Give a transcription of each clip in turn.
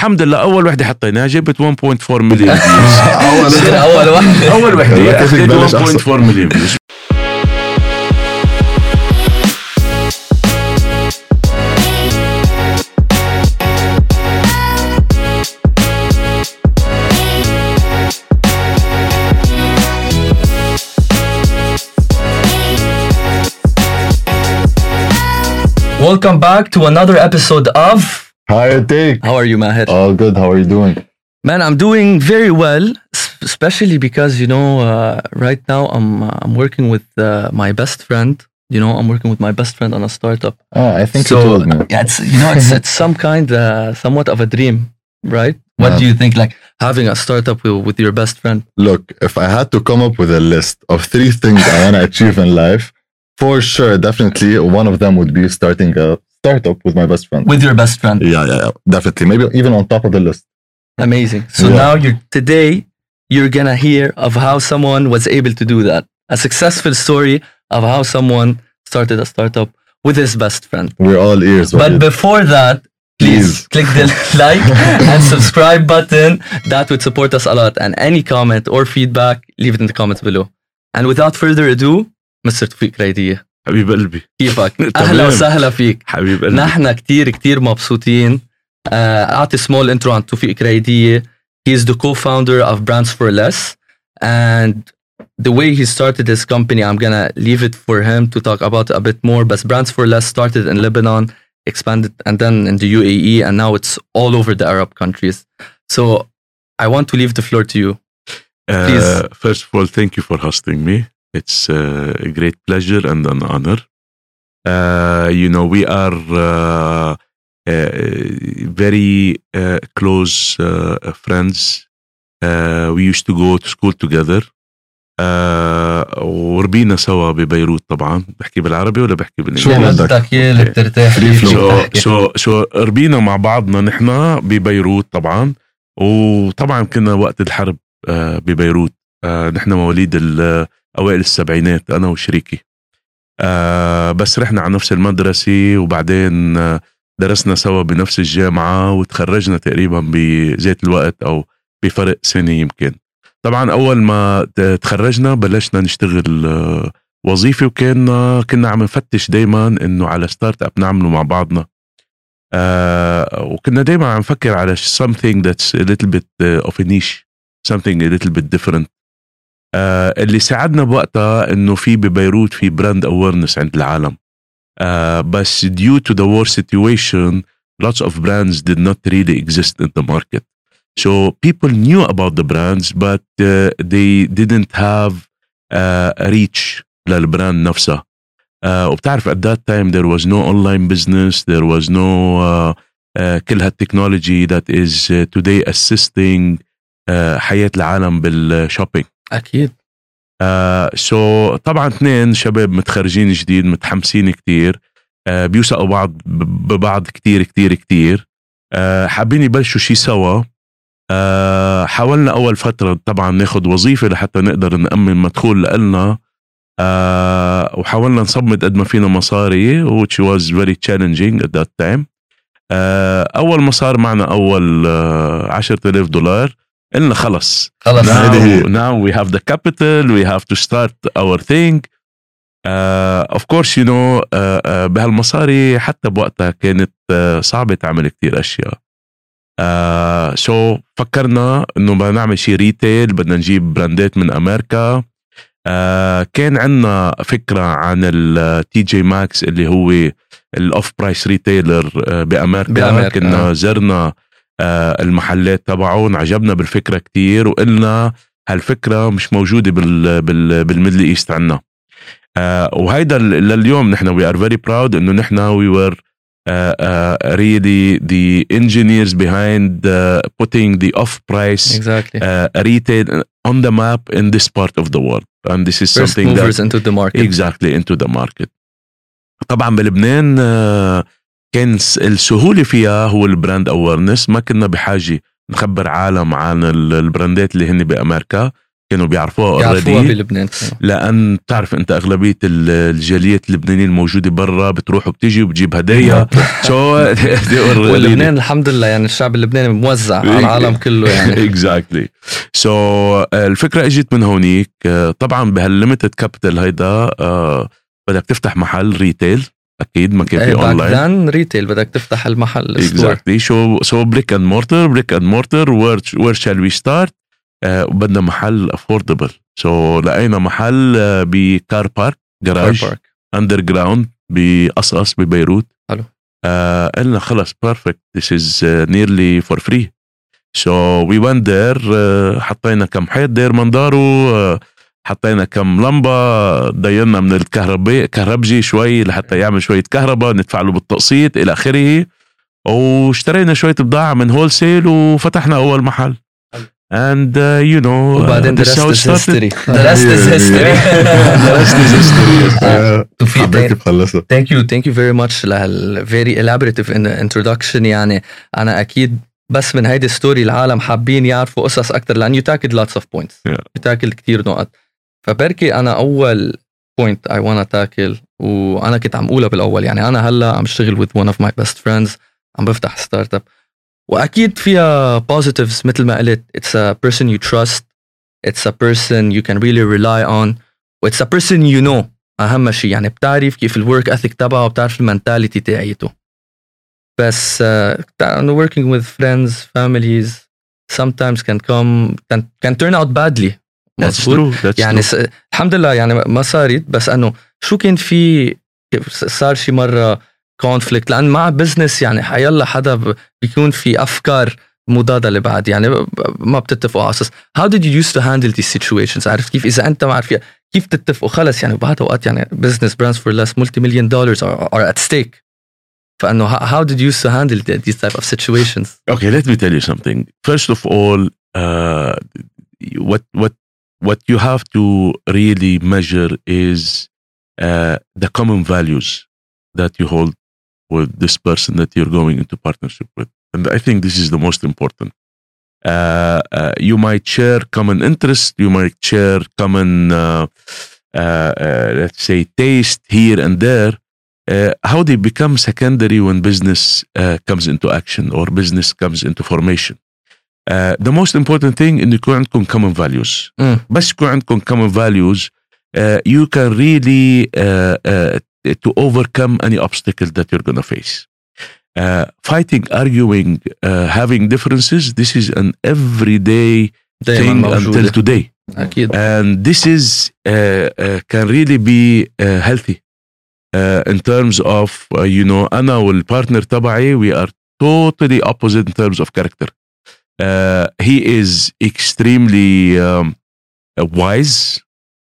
الحمد لله أول وحدة حطيناها جبت 1.4 مليون views أول أول واحدة أول وحدة. لا، كيف تبلش اخذت 1.4 مليون views Welcome back to another episode of Hi, take. How are you Maher? All good. How are you doing? Man, I'm doing very well, especially because you know, uh, right now I'm uh, I'm working with uh, my best friend. You know, I'm working with my best friend on a startup. Oh, I think so you told yeah, it's you know, it's it's some kind, uh, somewhat of a dream, right? What Yeah. do you think? Like having a startup with, with your best friend. Look, if I had to come up with a list of three things I want to achieve in life, for sure, definitely one of them would be starting a startup with my best friend. With your best friend. Yeah, yeah, yeah. definitely. Maybe even on top of the list. Amazing. So yeah. now you're today you're gonna hear of how someone was able to do that. A successful story of how someone started a startup with his best friend. We're all ears. But right? before that, please, please. click the like and subscribe button. That would support us a lot. And any comment or feedback, leave it in the comments below. And without further ado, Mr. Tufik Raidiya. حبيب قلبي كيفك؟ تمام. أهلا وسهلا فيك حبيب قلبي نحن كتير كتير مبسوطين آه، أعطي small intro عن توفيق كريدية He is the co-founder of Brands for Less and the way he started his company I'm gonna leave it for him to talk about it a bit more but Brands for Less started in Lebanon expanded and then in the UAE and now it's all over the Arab countries so I want to leave the floor to you please. Uh, first of all, thank you for hosting me. It's uh, a great pleasure and an honor. Uh, you know, we are uh, uh, very uh, close uh, friends. Uh, we used to go to school together. Uh, وربينا سوا ببيروت طبعا بحكي بالعربي ولا بحكي شو بالانجليزي بدك؟ يا اللي بترتاح. شو شو شو ربينا مع بعضنا نحن ببيروت طبعا وطبعا كنا وقت الحرب آه، ببيروت آه، نحن مواليد ال- أوائل السبعينات أنا وشريكي. آه، بس رحنا على نفس المدرسة وبعدين آه، درسنا سوا بنفس الجامعة وتخرجنا تقريبا بذات الوقت أو بفرق سنة يمكن. طبعا أول ما تخرجنا بلشنا نشتغل آه، وظيفة وكنا كنا عم نفتش دائما إنه على startup نعمله مع بعضنا. آه وكنا دائما عم نفكر على something that's a little bit of a niche something a little bit different. آه اللي ساعدنا بوقتها انه في ببيروت في براند awareness عند العالم آه بس due to the war situation lots of brands did not really exist in the market so people knew about the brands but uh, they didn't have uh, reach للبراند نفسها uh, وبتعرف at that time there was no online business there was no uh, uh, كل هال technology that is uh, today assisting uh, حياة العالم بال shopping أكيد. so طبعا اثنين شباب متخرجين جديد متحمسين كتير uh, بيوثقوا بعض ببعض كتير كتير كتير. uh, حابين يبلشوا شيء سوا. uh, حاولنا أول فترة طبعا ناخد وظيفة لحتى نقدر نأمن مدخول لنا uh, وحاولنا نصمد قد ما فينا مصاري which was very challenging at that time. uh, أول ما صار معنا أول uh, 10000 دولار قلنا خلص خلص now, now we have the capital we have to start our thing. Uh, of course you know uh, uh, بهالمصاري حتى بوقتها كانت uh, صعبة تعمل كتير أشياء. Uh, so فكرنا إنه بدنا نعمل شيء ريتيل بدنا نجيب براندات من أمريكا. Uh, كان عندنا فكرة عن ال TJ Maxx اللي هو ال off-price retailer بأمريكا, بأمريكا، كنا آه. زرنا المحلات تبعه انعجبنا بالفكرة كتير وقلنا هالفكره مش موجوده بال بال بال Middle East آه، وهيدا لليوم نحن we are very proud انه نحن we were really the engineers behind uh, putting the off price exactly uh, retail on the map in this part of the world and this is first something that movers into the market exactly into the market طبعا بلبنان آه، كان السهولة فيها هو ال brand awareness ما كنا بحاجة نخبر عالم عن ال- ال brandات اللي هن بأمريكا. كانوا بيعرفوها يعرفوها already بلبنان لأن بتعرف أنت أغلبية ال- الجاليات اللبنانية الموجودة برا بتروح وبتجي وبتجيب هدايا. so ولبنان الحمد لله يعني الشعب اللبناني موزع على العالم كله يعني. Exactly so الفكرة إجت من هونيك. آه، طبعا بهال limited capital هيدا آه، بدك تفتح محل retail أكيد ما كان في online then retail بدك تفتح المحل exactly so so brick and mortar brick and mortar where shall we start وبدنا محل affordable so لقينا محل ب car park garage underground بقصقص ببيروت حلو. آه قلنا خلص perfect this is nearly for free so we went there حطينا كم حيط دير منظاره آه، حطينا كم لمبة ضينا من الكهرباء كهربجي شوي لحتى يعمل شوية كهرباء ندفع له بالتقسيط إلى آخره. واشترينا شوية بضاعة من wholesale وفتحنا أول محل. and uh, you know uh, وبعدين The rest is history. آه، توفيق حبيت thank- كيف خلصها thank you. Thank you very much لهال very elaborative in- introduction. يعني أنا أكيد بس من هيدي story العالم حابين يعرفوا قصص أكثر لأن you tackled lots of points. Yeah. you tackled كثير نقط. فبركي أنا اول point I wanna tackle وأنا كنت عم اقولها بالاول يعني أنا هلا عم اشتغل with one of my best friends عم بفتح startup واكيد فيها positives مثل ما قلت it's a person you trust it's a person you can really rely on it's a person you know اهم شيء يعني بتعرف كيف ال work ethic تبعه وبتعرف ال mentality تاعيته بس uh, انه working with friends families sometimes can come can, can turn out badly That's مظبوط true. That's يعني true. س... الحمد لله يعني ما صارت بس انه شو كان في صار شي مره كونفليكت لان مع بزنس يعني حيلا حدا ب- بيكون في افكار مضاده لبعض يعني ب- ب- ما بتتفقوا على اساس how did you used to handle these situations عرفت كيف اذا انت ما عارف كيف تتفقوا خلص يعني بعض اوقات يعني business brands for less multi million dollars are, are at stake فانه how, how did you used to handle the- these type of situations Okay, let me tell you something. First of all, uh, what what what you have to really measure is uh, the common values that you hold with this person that you're going into partnership with, and I think this is the most important. Uh, uh, you might share common interests, you might share common, uh, uh, uh, let's say, taste here and there. How they become secondary when business comes into action or business comes into formation. Uh, the most important thing إنه يكون عندكم common values. Mm. بس يكون عندكم common values, uh, you can really uh, uh, to overcome any obstacle that you're gonna face. Uh, fighting, arguing, uh, having differences, this is an everyday دائما thing until موجوده today. اكيد and this is uh, uh, can really be uh, healthy uh, in terms of uh, you know انا والبارتنر تبعي we are totally opposite in terms of character uh, he is extremely um, uh, wise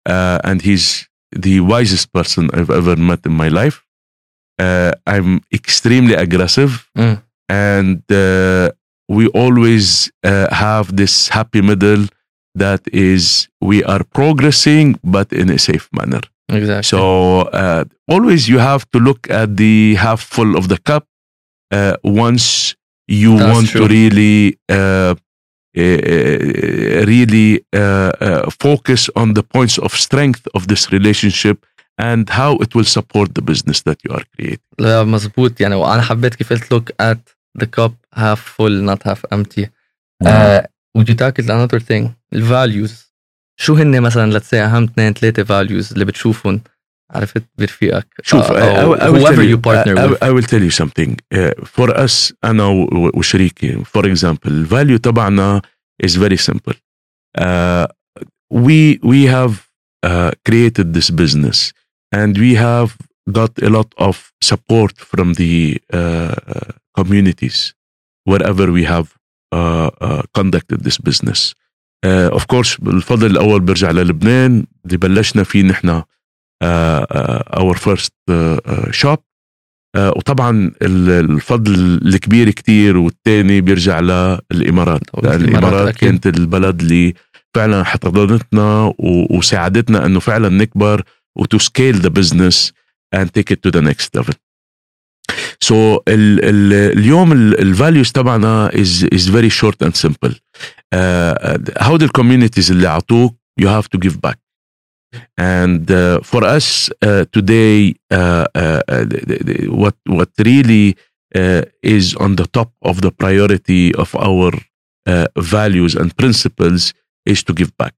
uh, and he's the wisest person I've ever met in my life. Uh, I'm extremely aggressive Mm. and uh, we always uh, have this happy middle that is we are progressing but in a safe manner. Exactly. So uh, always you have to look at the half full of the cup uh, once you That's want true. to really uh, uh, really uh, uh, focus on the points of strength of this relationship and how it will support the business that you are creating لا مزبوط يعني وانا حبيت كيف قلت look at the cup half full not half empty uh, would you tackle another thing الفاليوز شو هن مثلا let's say اهم اثنين ثلاثه values اللي بتشوفهم عرفت برفيقك شوف I, will whoever tell you you, partner I, with I will tell you something uh, for us أنا و- وشريكي for example الفاليو تبعنا is very simple uh, we we have uh, created this business and we have got a lot of support from the uh, uh, communities wherever we have uh, uh, conducted this business uh, of course الفضل الأول برجع للبنان اللي بلشنا فيه نحن uh, shop uh, وطبعا ال- الفضل الكبير كتير والتاني بيرجع الإمارات أكيد. كانت البلد اللي فعلا حضنتنا و- وساعدتنا أنه فعلا نكبر وتو سكيل ذا بزنس it to the next level so ال ال اليوم الفاليوز تبعنا is very short and simple uh, هودي الكوميونيتيز اللي عطوك you have to give back. And uh, for us uh, today, uh, what what really is on the top of the priority of our values and principles is to give back.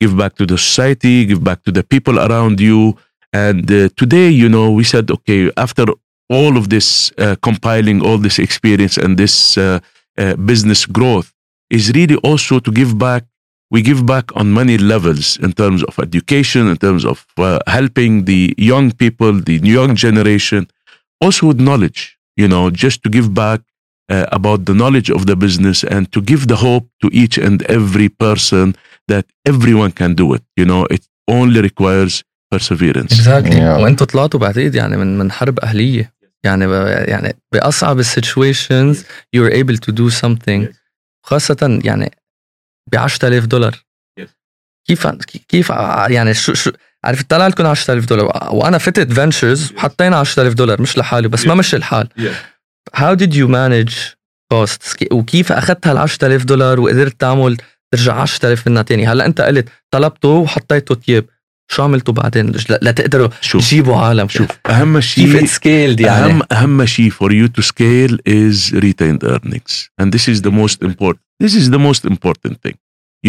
Give back to the society, give back to the people around you. And today, you know, we said, okay, after all of this uh, compiling all this experience and this uh, uh, business growth is really also to give back we give back on many levels in terms of education in terms of uh, helping the young people the young generation also with knowledge you know just to give back uh, about the knowledge of the business and to give the hope to each and every person that everyone can do it you know it only requires perseverance اكزاكتلي Yeah. وانتم طلعتوا بعتقد يعني من من حرب اهليه يعني ب- يعني باصعب السيتويشنز يو ار ايبل تو دو something خاصه يعني ب 10000 دولار. كيف كيف يعني شو شو عرفت؟ طلع لكم 10000 دولار. وأنا فتت ventures وحطينا 10000 دولار مش لحالي بس ما. مشي الحال how did you manage costs وكيف أخذت هال 10000 دولار وقدرت تعمل ترجع 10000 منها تاني؟ هلأ أنت قلت طلبته وحطيته تياب. شو عملتوا بعدين؟ لتقدروا شوف. تجيبوا عالم شوف أهم كيف شيء سكيلد يعني. أهم أهم شيء for you to scale is retained earnings, and this is the most important. This is the most important thing.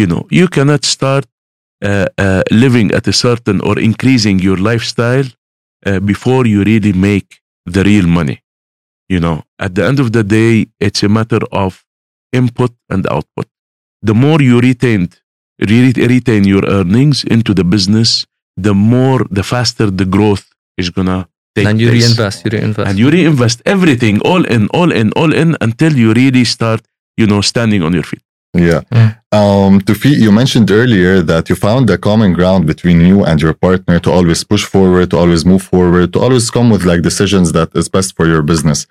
You know, you cannot start uh, uh, living at a certain or increasing your lifestyle uh, before you really make the real money. You know, at the end of the day, it's a matter of input and output. The more you retained, re- retain your earnings into the business, the more, the faster the growth is gonna take and you place reinvest you reinvest and you reinvest everything all in all in all in until you really start you know standing on your feet Yeah. Mm. Um, Tufi, you mentioned earlier that you found a common ground between you and your partner to always push forward, to always move forward, to always come with like decisions that is best for your business.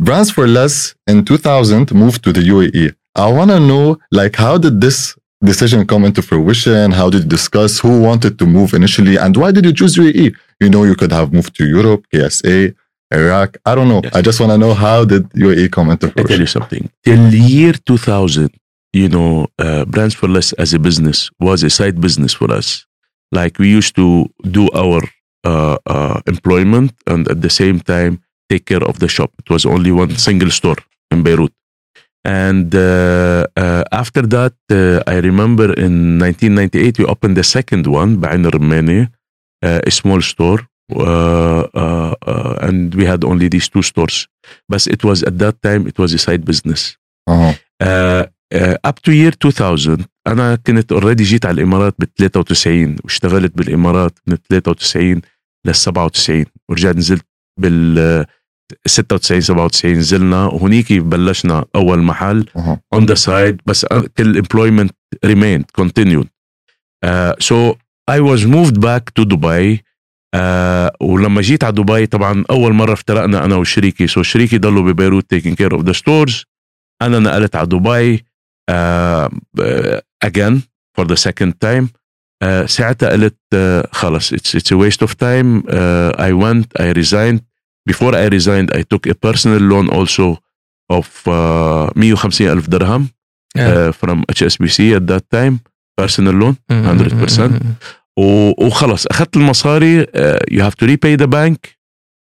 Brands for Less in 2000 moved to the UAE. I want to know like how did this decision come into fruition? How did you discuss who wanted to move initially and why did you choose UAE? You know, you could have moved to Europe, KSA, Iraq. I don't know. Yes. I just want to know how did your e-com fruition. I tell you something. Till year 2000, you know, uh, Brands for Less as a business was a side business for us. Like we used to do our uh, uh, employment and at the same time take care of the shop. It was only one single store in Beirut. And uh, uh, after that, uh, I remember in 1998, we opened the second one, Bainer Mene, uh, a small store. Uh, uh, uh, and we had only these two stores but it was at that time it was a side business Uh-huh. uh, uh, up to year 2000 أنا كنت اوريدي جيت على الامارات بال 93 واشتغلت بالامارات من 93 لل 97 ورجعت نزلت بال 96 97 نزلنا وهنيك بلشنا اول محل Uh-huh. on the side بس كل employment remained continued uh, so I was moved back to Dubai آه ولما جيت على دبي طبعا أول مرة افترقنا أنا وشريكي. so شريكي ضلوا ببيروت taking care of the stores أنا نقلت على دبي again for the second time ساعتها قلت uh, خلص it's it's waste of time I went I resigned before I resigned I took a personal loan also of 150 ألف درهم from HSBC at that time personal loan 100% و- وخلص اخذت المصاري uh, you have to repay the bank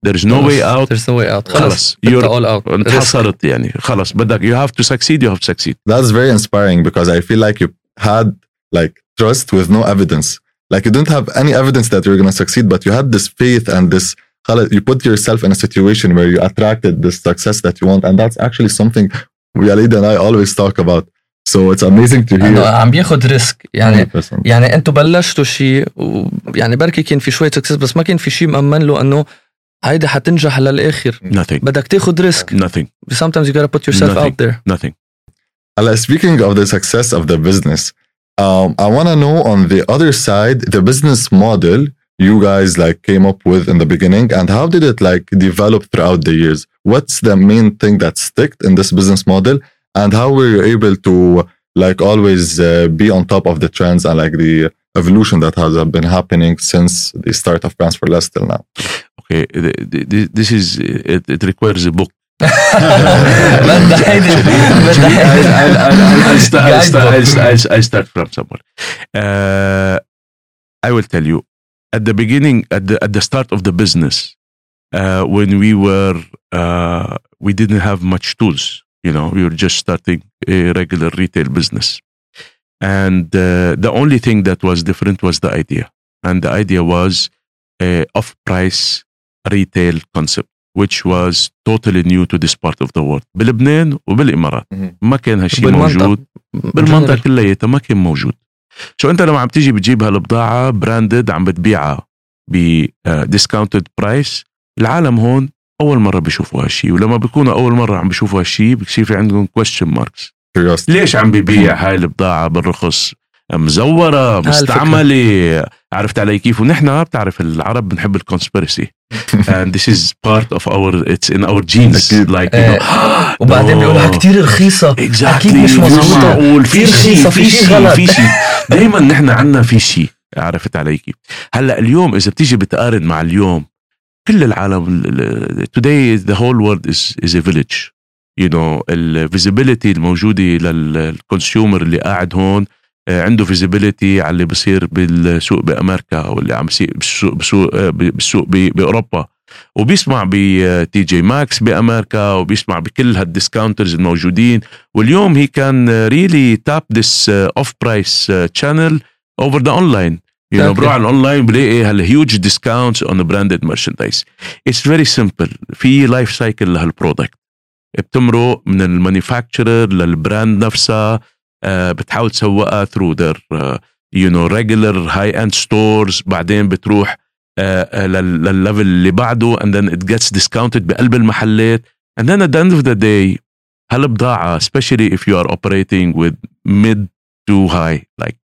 there is no way out there's no way out خلص خلص you're you're all out انحصرت يعني خلص بدك you have to succeed you have to succeed That's very inspiring because I feel like you had like trust with no evidence. Like you didn't have any evidence that you're gonna succeed, but you had this faith and this خلاص, you put yourself in a situation where you attracted this success that you want. And that's actually something Walid and I always talk about. So it's amazing to انه hear. عم بياخد ريسك يعني 100%. يعني انتم بلشتوا شيء ويعني بركي كان في شويه سكسس بس ما كان في شيء مأمن له انه هيدا حتنجح للاخر nothing بدك تاخد ريسك nothing sometimes you gotta put yourself Nothing. out there nothing Ala, speaking of the success of the business, um, I want to know on the other side the business model you guys like came up with in the beginning, and how did it like develop throughout the years? What's the main thing that sticked in this business model, and how were you able to like always uh, be on top of the trends and like the evolution that has uh, been happening since the start of Brands for Less till now? Okay, this is it, it requires a book. I start from somewhere. Uh, I will tell you at the beginning, at the at the start of the business, uh, when we were uh, we didn't have much tools You know, we were just starting a regular retail business, and uh, the only thing that was different was the idea, and the idea was a off-price retail concept. Which was totally new to this part of the world. بلبنان وبالامارات مهم. ما كان هالشيء بالمنطقة. موجود بالمنطقه كلياتها ما كان موجود سو انت لما عم تيجي بتجيب هالبضاعه براندد عم بتبيعها بديسكاونتد برايس العالم هون أول مرة بيشوفوا هالشيء ولما بيكونوا أول مرة عم بيشوفوا هالشيء بصير في عندهم question marks. ليش عم ببيع هاي البضاعة بالرخص؟ مزورة. مستعملة. عرفت علي كيف؟ ونحن بتعرف العرب بنحب ال conspiracy and this is part of our it's in our genes. Like you إيه. know وبعدين بيقولها رخيصة. Exactly أكيد مش. معقول. في شيء في شيء. في شيء دائما نحن عندنا في شيء عرفت علي كيف؟ هلأ اليوم إذا بتيجي بتقارن مع اليوم كل العالم today the whole world is is a village. You know ال visibility الموجودة لل consumer اللي قاعد هون آه، عنده visibility على اللي بصير بالسوق بأمريكا أو اللي عم بصير بالسوق بالسوق آه، بالسوق ب- بأوروبا. وبيسمع ب TJ Maxx بأمريكا وبيسمع بكل هال discounters الموجودين. واليوم really tap this uh, off price uh, channel over the online. you know بروح على الاونلاين بلاقي هال huge discount on branded merchandise it's very simple في life cycle لهال product بتمرق من ال manufacturer لل brand نفسها بتحاول تسوقها through their you know regular high end stores بعدين بتروح للل level اللي بعده and then it gets discounted بقلب المحلات. and then at the end of the day هالبضاعة specially if you are operating with mid to high like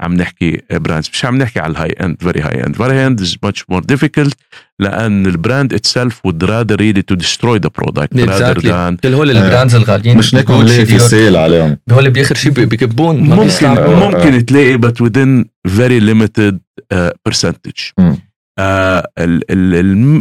عم نحكي brands مش عم نحكي على ال high end very high end very end is much more difficult لأن ال brand itself would rather really to destroy the product rather Exactly. than كل هول ال brands الغاليين مش ناكل Gucci، نلاقي في. sale عليهم هول بآخر شيء بكبون ممكن بيستعملوا. ممكن تلاقي but within very limited uh, percentage مم.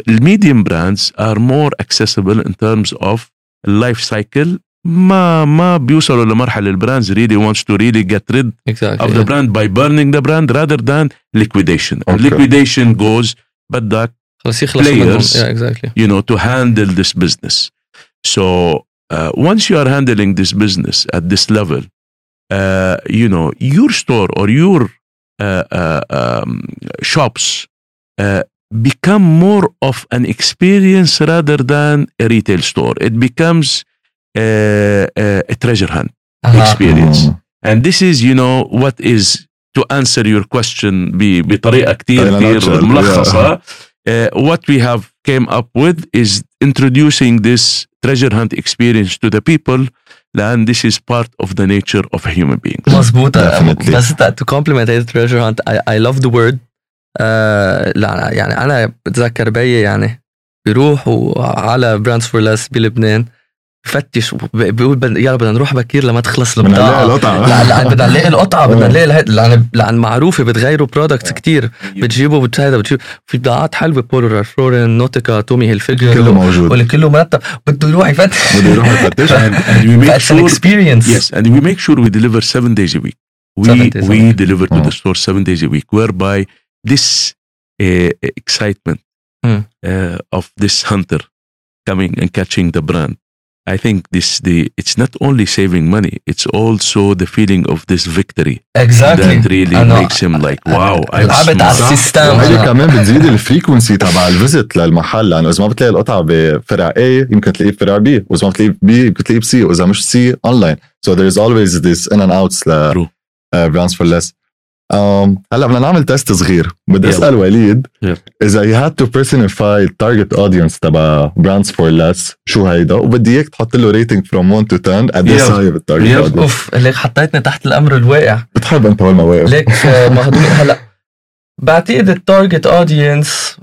الميديوم براندز are more accessible in terms of life cycle ما ما بيوصلوا لمرحله البراندز really wants to really get rid Exactly, of the yeah. brand by burning the brand rather than liquidation and Okay. liquidation goes بدك خلص يخلصوا منهم players. yeah, exactly. you know to handle this business so uh, once you are handling this business at this level uh, you know your store or your uh, uh, um, shops uh, become more of an experience rather than a retail store it becomes uh, uh, a treasure hunt أها. experience مم. and this is you know what is to answer your question ب- بطريقه كتير In a كتير nutshell, ملخصه uh, what we have came up with is introducing this treasure hunt experience to the people and this is part of the nature of a human being مظبوطة Definitely. بس to compliment هيدا treasure hunt I, I love the word آه لا يعني أنا بتذكر بيي يعني بيروحوا على براندز فور ليس بلبنان بفتش وب- بيقول يلا بدنا نروح بكير لما تخلص بدنا نلاقي البضاعة القطعة. لا لا بدنا نلاقي القطعة بدنا آه. نلاقي الهيد- لأن لأن معروفة بتغيروا products كتير. بتجيبوا بتهيدا بتجيب في بضاعات حلوة بولو رالفورين نوتيكا تومي هيلفيجر كله موجود. واللي كله مرتب. بده يروح يفتش. بده يروح يفتش. And, we make sure experience. Yes and we make sure we deliver seven days a week. We we deliver to the store seven days a week whereby this uh, excitement Hmm. uh, of this hunter coming and catching the brand I think this the it's not only saving money it's also the feeling of this victory exactly that really أنا- makes him like wow I'm لعبت على smart. السيستم وهيدي أنا- كمان بتزيد الفريكونسي تبع الفيزيت للمحل لانه اذا ما بتلاقي القطعه بفرع A يمكن تلاقيه بفرع B واذا ما بتلاقيه ب يمكن تلاقيه بسي واذا مش سي اونلاين so there is always this in and outs ل True. براندز فور ليس Um, هلا بدنا نعمل test صغير بدي. أسأل وليد. إذا you had to personify target audience تبع Brands For Less شو هيدا وبدي إياك تحط له rating from 1 to 10 قديش يلا. صاير ال target يلا. audience of ليك حطيتني تحت الأمر الواقع بتحب أنت هالمواقف ليك آه، مهضوم هلا بعتقد ال target audience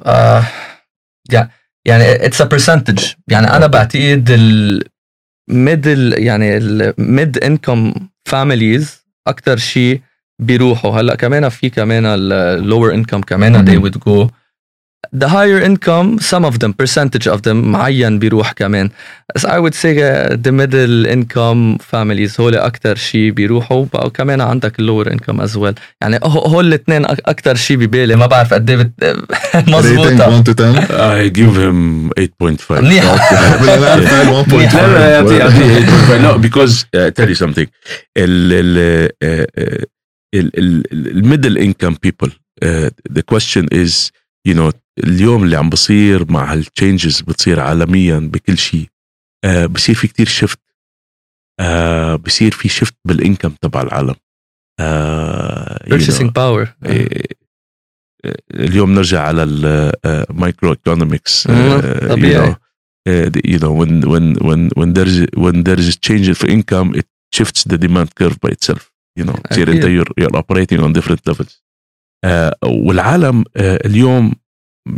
يعني it's a percentage يعني أنا بعتقد ال middle يعني ال mid income families أكثر شيء بيروحوا هلا كمان في كمان ال lower income كمان they would go the higher income some of them percentage of them معين بيروح كمان بس I would say uh, the middle income families هول أكتر شيء بيروحوا بقى كمان عندك lower income as well يعني هول الاثنين أكتر شيء ببالي ما بعرف قد إيه بت... Rating مظبوطة 1 to 10 I give him 8.5 منيح بالعكس، 1.5. لا لا يعطي يعطي 8.5 لا because uh, tell you something uh, ال ال ال middle income people the question is you know اليوم اللي عم بصير مع هال changes بتصير عالميا بكل شيء. Uh, بصير في كتير shift uh, بصير في shift بال income تبع العالم. Uh, you purchasing know, power. إيه، اليوم نرجع على ال microeconomics مم، طبيعي. you know when when when when there's when there's a change of income it shifts the demand curve by itself. You know تصير أنت you're, you're operating on different levels. آه، والعالم آه، اليوم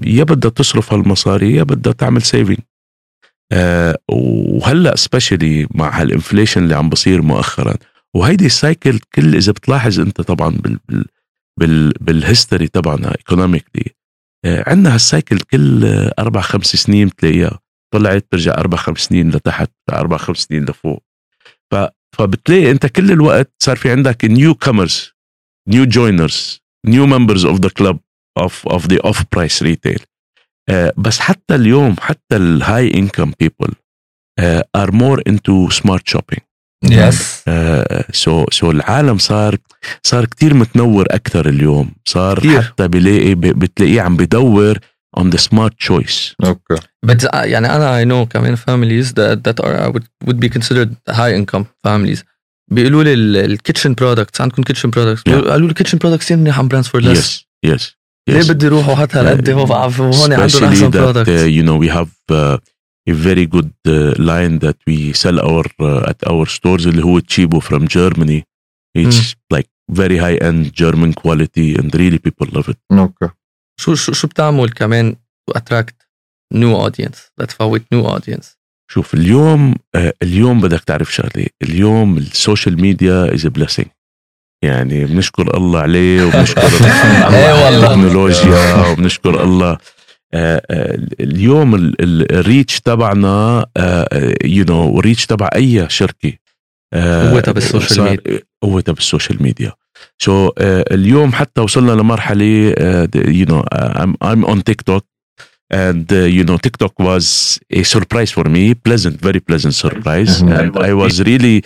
يا بدها تصرف هالمصاري يا بدها تعمل saving وهلأ specially مع هال inflation اللي عم بصير مؤخرا. وهيدي ال cycle كل إذا بتلاحظ أنت طبعا بال بال بال بال history تبعنا economically عندنا هال cycle كل آه، أربع خمس سنين بتلاقيها. طلعت ترجع أربع خمس سنين لتحت أربع خمس سنين لفوق. ف فبتلاقي انت كل الوقت صار في عندك new comers new joiners new members of the club of of the off price retail بس حتى اليوم حتى ال high income people are more into smart shopping yes. so so العالم صار صار كتير متنور أكثر اليوم. صار كتير. حتى بلاقي بتلاقيه عم بدور on the smart choice اوكي But uh, يعني أنا I know كمان families that, that are would, would be considered high income families بيقولوا لي الكيتشن برودكتس عندكم كيتشن برودكتس قالوا لي الكيتشن برودكتس كثير منيح عم براندز فور ليس yes yes ليه yes بدي اروح وحط هالقد هو بعرف هون عندهم especially احسن that uh, برودكتس you know we have uh, a very good uh, line that we sell our uh, at our stores اللي هو Chibo from Germany it's like very high end German quality and really people love it اوكي شو شو شو بتعمل كمان to attract new audience لتفوت new audience. شوف اليوم آه، اليوم بدك تعرف شغلة. اليوم ال social media is blessing يعني بنشكر الله عليه وبنشكر إيه. التكنولوجيا وبنشكر الله. آه، آه، اليوم ال- ال- ال reach تبعنا you know ال reach تبع أي شركة. قوتها بال social media. قوتها بالسوشيال ميديا. سو so, uh, اليوم حتى وصلنا لمرحله يو نو I'm, I'm on TikTok and uh, you know TikTok was a surprise for me pleasant very pleasant surprise Mhm. and I was really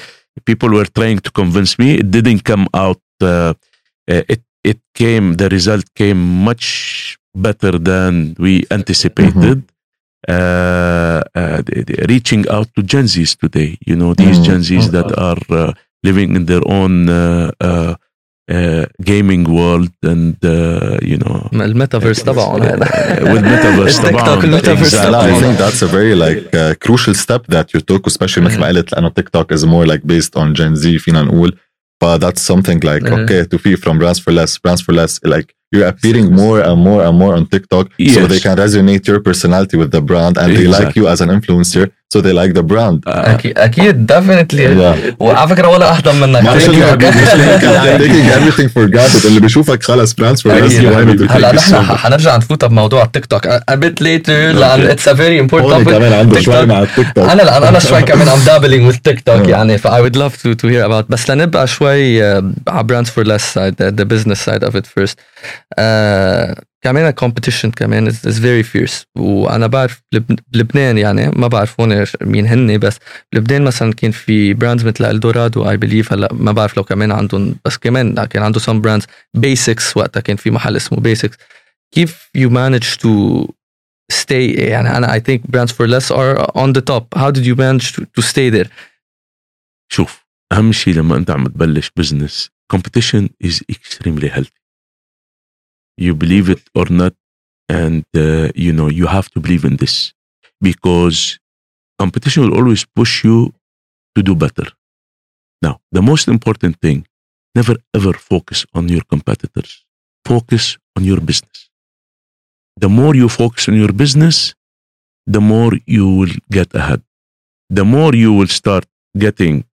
people were trying to convince me it didn't come out uh, uh, it it came the result came much better than we anticipated uh, uh, the- the- reaching out to Gen Zs today you know these Mhm. Gen Zs that are uh, living in their own uh, uh, uh, gaming world and uh, you know الميتافيرس تبعهم هذا with metaverse التيك توك طبعاً. الميتافيرس Exactly. لا I تبعهم think that's a very like uh, crucial step that you took especially مثل ما قلت لأنه تيك توك is more like based on Gen Z فينا نقول ف that's something like Mhm. okay to be from brands for less brands for less like you're appearing more and more and more on TikTok so Yes. they can resonate your personality with the brand and they like Exactly. you as an influencer so they like the brand Uh, اكيد اكيد ديفنتلي Yeah. وعلى فكره ولا اهضم منك معلش Thank you. إنه مش هيك I'm taking everything for granted اللي بيشوفك خلص brands for less أكيد. you wanted to هلا take نحن this حنرجع نفوت بموضوع التيك توك a bit later لان اتس ا فيري امبورتنت هون كمان عنده TikTok. شوي مع التيك توك انا لان انا شوي كمان ام دابلينج with تيك توك آه. يعني ف I would love to to hear about بس لنبقى شوي آه، على brands for less side the, the business side of it first آه، كمان competition كمان is very fierce. وأنا بعرف بلب- بلبنان يعني ما بعرف هون مين هن بس بلبنان مثلا كان في brands مثل الدورادو I believe هلأ ما بعرف لو كمان عندهم بس كمان كان عنده some brands. Basics وقتها كان في محل اسمه basics. كيف you manage to stay يعني أنا think brands for less are on the top. How did you manage to, to stay there شوف أهم شيء لما أنت عم تبلش بزنس competition is extremely healthy. you believe it or not and uh, you know you have to believe in this. Because competition will always push you to do better. Now the most important thing never ever focus on your competitors. Focus on your business. The more you focus on your business the more you will get ahead. The more you will start getting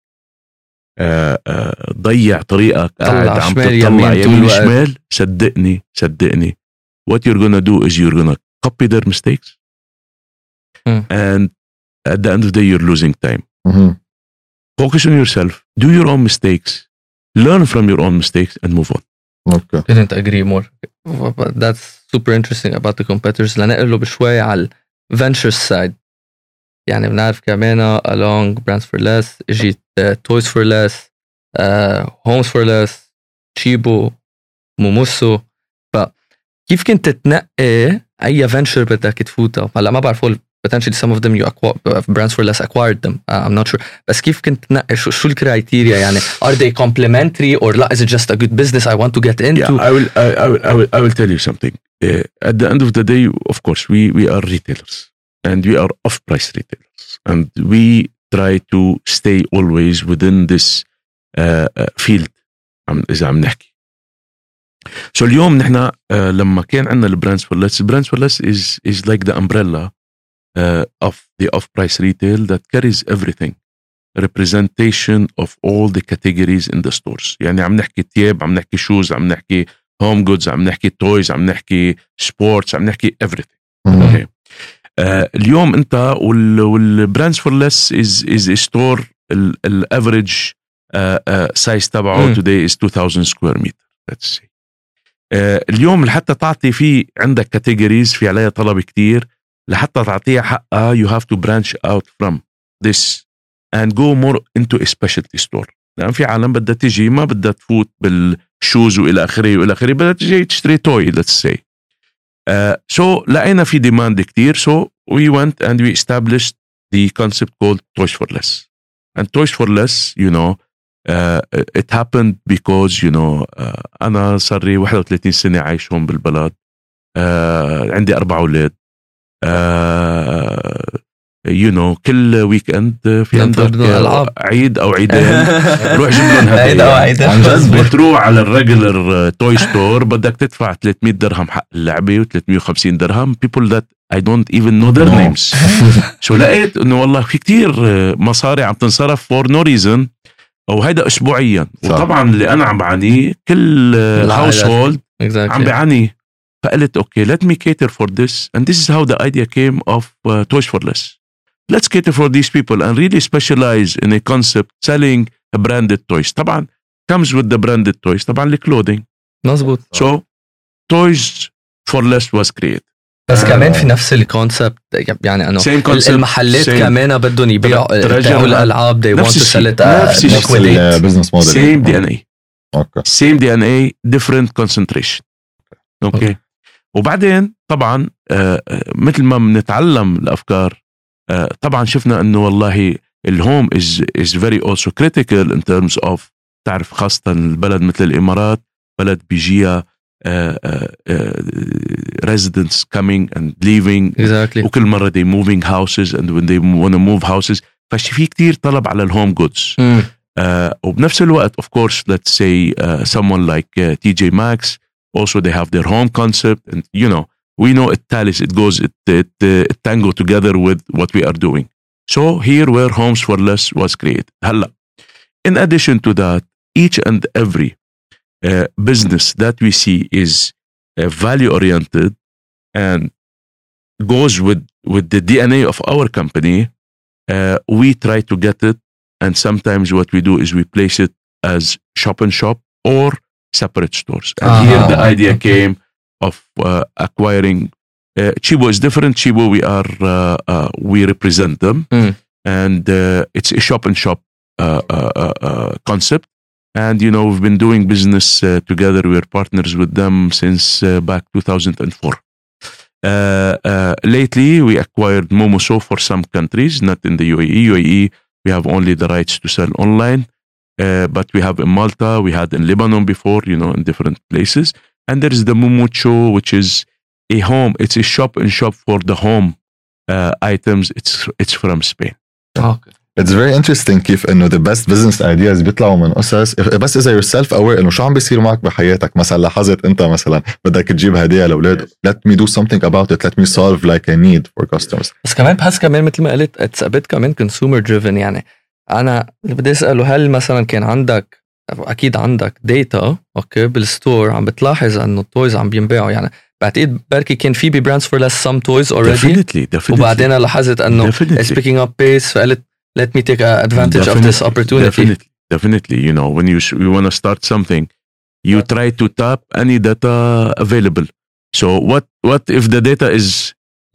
ضيع طريقك قاعد عم تطلع يمين طول يمين الوقت. شمال صدقني صدقني what you're gonna do is you're gonna copy their mistakes Mm. and at the end of the day you're losing time Mhm. focus on yourself do your own mistakes learn from your own mistakes and move on أوكي couldn't agree more But that's super interesting about the competitors لنقله بشوي على الفنتشر سايد يعني بنعرف كمان along brands for less اجت uh, toys for less uh, homes for less تشيبو موموسو فكيف كنت تنقي اي فنتشر بدك تفوتها هلا ما بعرف هول potentially some of them you acquire brands for less acquired them uh, I'm not sure بس كيف كنت تنقي شو شو الكرايتيريا يعني are they complementary or لا is it just a good business I want to get into Yeah, I will, I, I will, I will, I will tell you something. Uh, at the end of the day, of course, we we are retailers and we are off-price retailers, and we try to stay always within this uh, uh, field. عم إذا عم نحكي. So اليوم نحن uh, لما كان عندنا البراندز فور ليس البراندز فور ليس is is like the umbrella uh, of the off-price retail that carries everything. representation of all the categories in the stores يعني عم نحكي تياب عم نحكي شوز عم نحكي هوم جودز عم نحكي تويز عم نحكي سبورتس عم نحكي everything مهم. آه اليوم انت وال Brands For Less is is store ال average size تبعه today is 2000 square meter say آه اليوم لحتى تعطي في عندك categories في عليها طلب كتير لحتى تعطيها حقها have to branch out from this and go more into a specialty store. لأن في عالم بدها تيجي ما بدها تفوت بال shoes وإلى آخره وإلى آخره بدها تيجي تشتري toy let's say. so uh, so لقينا في demand كتير so we went and we established the concept called Toys for Less and Toys for Less you know uh, it happened because you know uh, أنا صار لي 31 سنه عايش هون بالبلد uh, عندي أربع أولاد uh, you know كل weekend في عندك. عيد أو عيدين. روح جيب لهم. عيد أو عيد. عن جد. بتروح على ال regular toy store بدك تدفع 300 درهم حق اللعبة و350 درهم. That I don't even know their No. names. شو لقيت؟ إنه والله في كتير مصاري عم تنصرف for no reason. وهيدا اسبوعيا. صح. وطبعا اللي أنا عم بعانيه كل هاوس هولد عم بيعاني فقلت أوكي me cater for this. And this is how the idea came of uh, Toys for Less. let's cater for these people and really specialize in a concept selling a branded toys. طبعا comes with the branded toys. طبعا الكلودينج مظبوط. So toys for less was created. بس كمان في نفس ال concept يعني أنه المحلات كمان بدهم يبيعوا يبيعوا الألعاب they want to sell نفس ال business model same DNA okay same DNA different concentration okay وبعدين طبعا آه، آه، مثل ما بنتعلم الأفكار طبعا شفنا انه والله الهوم is is very also critical in terms of تعرف خاصة البلد مثل الامارات بلد بيجيها آه، آه، آه، residents coming and leaving exactly وكل مرة they moving houses and when they want to move houses فشي في كتير طلب على الهوم جودز مم. uh, وبنفس الوقت of course let's say uh, someone like uh, TJ Maxx also they have their home concept and you know we know it tallies it goes it it, uh, it tango together with what we are doing so here where homes for less was created هلا in addition to that each and every uh, business that we see is uh, value oriented and goes with with the DNA of our company uh, we try to get it and sometimes what we do is we place it as shop and shop or separate stores. And Ah, here the idea okay. came of uh, acquiring. Uh, Chibo is different. Chibo, we are uh, uh, we represent them, Mm. and uh, it's a shop and shop uh, concept. And you know we've been doing business uh, together. We're partners with them since uh, back 2004. Uh, uh, lately, we acquired Momoso for some countries, not in the UAE. UAE, we have only the rights to sell online, uh, but we have in Malta, we had in Lebanon before, you know, in different places. And there is the Mumucho, which is a home. It's a shop and shop for the home uh, items. It's it's from Spain. Okay. It's very interesting كيف انه the best business ideas بيطلعوا من قصص بس اذا you're self aware انه شو عم بيصير معك بحياتك مثلا لاحظت انت مثلا بدك تجيب هديه لاولاد let me do something about it let me solve like a need for customers بس كمان بحس كمان مثل ما قلت اتس ابيت كمان كونسيومر دريفن يعني انا اللي بدي اساله هل مثلا كان عندك أكيد عندك داتا أوكي بالستور عم بتلاحظ انه التويز عم بينباعوا يعني بعتقد بركي كان في ببراندز فور ليس سم تويز اوريدي definitely definitely وبعدين لاحظت انه it's definitely picking up pace فقلت let me take advantage of this Definitely, opportunity Definitely, definitely. You know, when you you want to start something, you try to tap any data available. So what what if the data is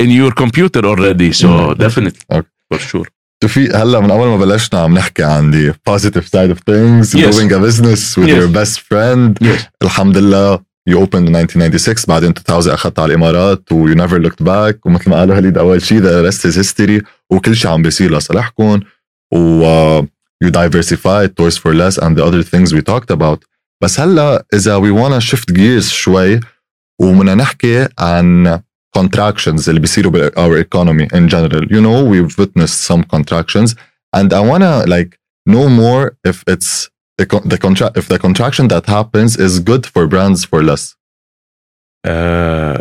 in your computer already? So Mhm. definitely, Okay. for sure. توفيق هلا من اول ما بلشنا عم نحكي عن the positive side of things Yes. growing a business with Yes. your best friend Yes. الحمد لله you opened in 1996 بعدين 2000 اخذت على الامارات و you never looked back ومثل ما قالوا هليد اول شيء the rest is history وكل شيء عم بيصير لصالحكم و uh, you diversified toys for less and the other things we talked about بس هلا اذا we wanna shift gears شوي وبدنا نحكي عن contractions اللي بيصيروا بال our economy in general you know we've witnessed some contractions and I wanna like know more if it's the con- the contract if the contraction that happens is good for brands for less Uh,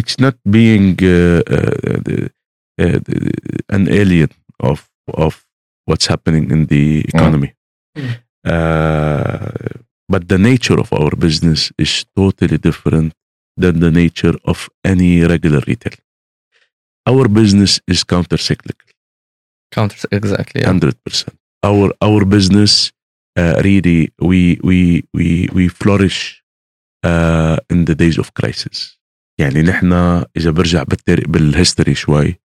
it's not being uh, uh, the, uh, the- an alien of of what's happening in the economy. Mm. Uh, but the nature of our business is totally different than the nature of any regular retail. Our business is counter cyclical, counter exactly yeah. hundred percent. Our our business uh, really we we we we flourish uh, in the days of crisis. يعني نحن إذا برجع بالتاريخ بالهيستوري شوي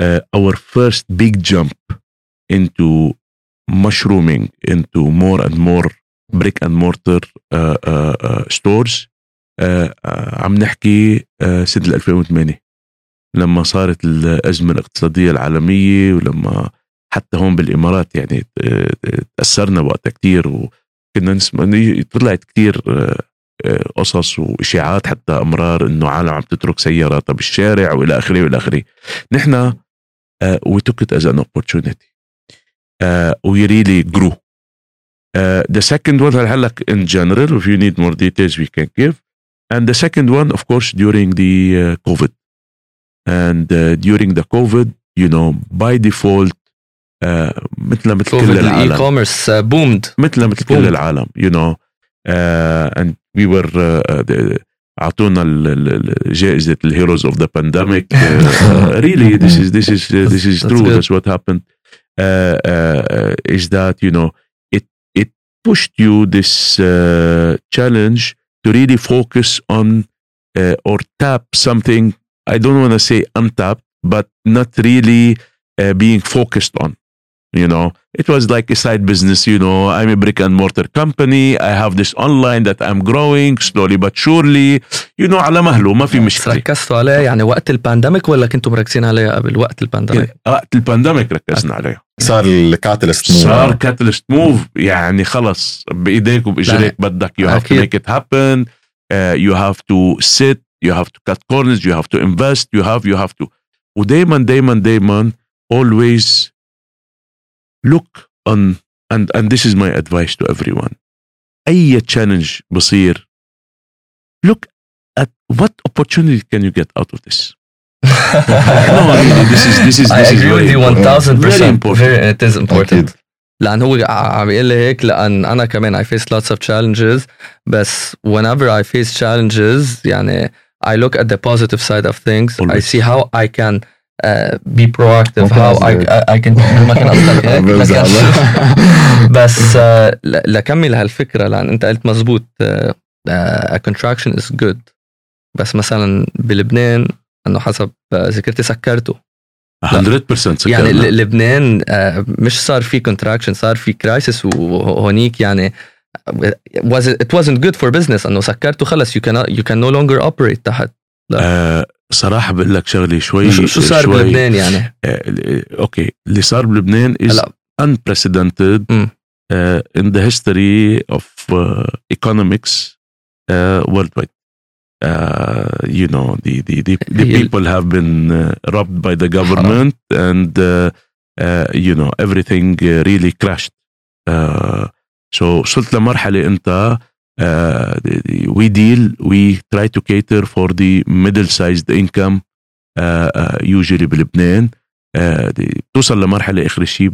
uh, our first big jump into mushrooming into more and more brick and mortar uh, uh, uh, stores uh, uh, عم نحكي uh, سنة 2008 لما صارت الأزمة الاقتصادية العالمية ولما حتى هون بالإمارات يعني تأثرنا وقتها كتير وكنا نسمع طلعت كتير قصص وإشاعات حتى أمرار إنه عالم عم تترك سياراتها بالشارع وإلى آخره وإلى آخره. نحن took it as an opportunity. uh, we really grew. uh, the second one هل لك in general if you need more details we can give. and the second one of course during the uh, COVID and uh, during the COVID you know by default uh, مثل مثل كل كوفيد الاي العالم كوميرس بومد مثل مثل كل Boom. العالم you know uh, and we were uh, the, اعطونا ال- ال- ال- جائزه الهيروز اوف ذا بانديميك really this is this is uh, this is That's true good. that's what happened uh, uh, is that you know it it pushed you this uh, challenge to really focus on uh, or tap something I don't want to say untapped but not really uh, being focused on you know it was like a side business you know i'm a brick and mortar company i have this online that i'm growing slowly but surely you know على مهله ما في بس مشكله ركزتوا عليه يعني وقت البانديميك ولا كنتوا مركزين عليه قبل وقت البانديميك؟ وقت البانديميك ركزنا عليه صار الكاتلست صار كاتلست موف يعني خلص بايديك وباجريك بدك you have to أكيد. make it happen uh, you have to sit you have to cut corners you have to invest you have you have to ودايما دايما دايما always look on and and this is my advice to everyone اي challenge بصير look at what opportunity can you get out of this no really this is this is I this is agree with very you important. 1000% Very important. Very, it is important اكيد لان هو ع- عم يقول لي هيك لان انا كمان I face lots of challenges بس whenever I face challenges يعني I look at the positive side of things I Always. see how I can uh, be proactive. ممكن how I, أصدق. I, I can ما كان قصدك هيك ما. كانش- بس ل- لكمل هالفكرة لأن أنت قلت مزبوط uh, uh, a contraction is good. بس مثلا بلبنان إنه حسب ذكرتي سكرته. 100% سكرنا. يعني لبنان آه، مش صار في contraction صار في crisis وهونيك يعني was it, it wasn't good for business إنه سكرته خلص you can you can no longer operate تحت. آه صراحة بقول لك شغلة شوي شو شو صار شوي بلبنان يعني آه أوكي اللي صار بلبنان is هلا unprecedented uh, in the history of uh, economics uh, worldwide. Uh, you know, the the, the, the people have been uh, robbed by the government, and uh, uh, you know everything uh, really crashed. Uh, so وصلت لمرحلة أنت uh, we deal we try to cater for the middle sized income uh, usually بلبنان. uh, بتوصل لمرحلة آخر شيء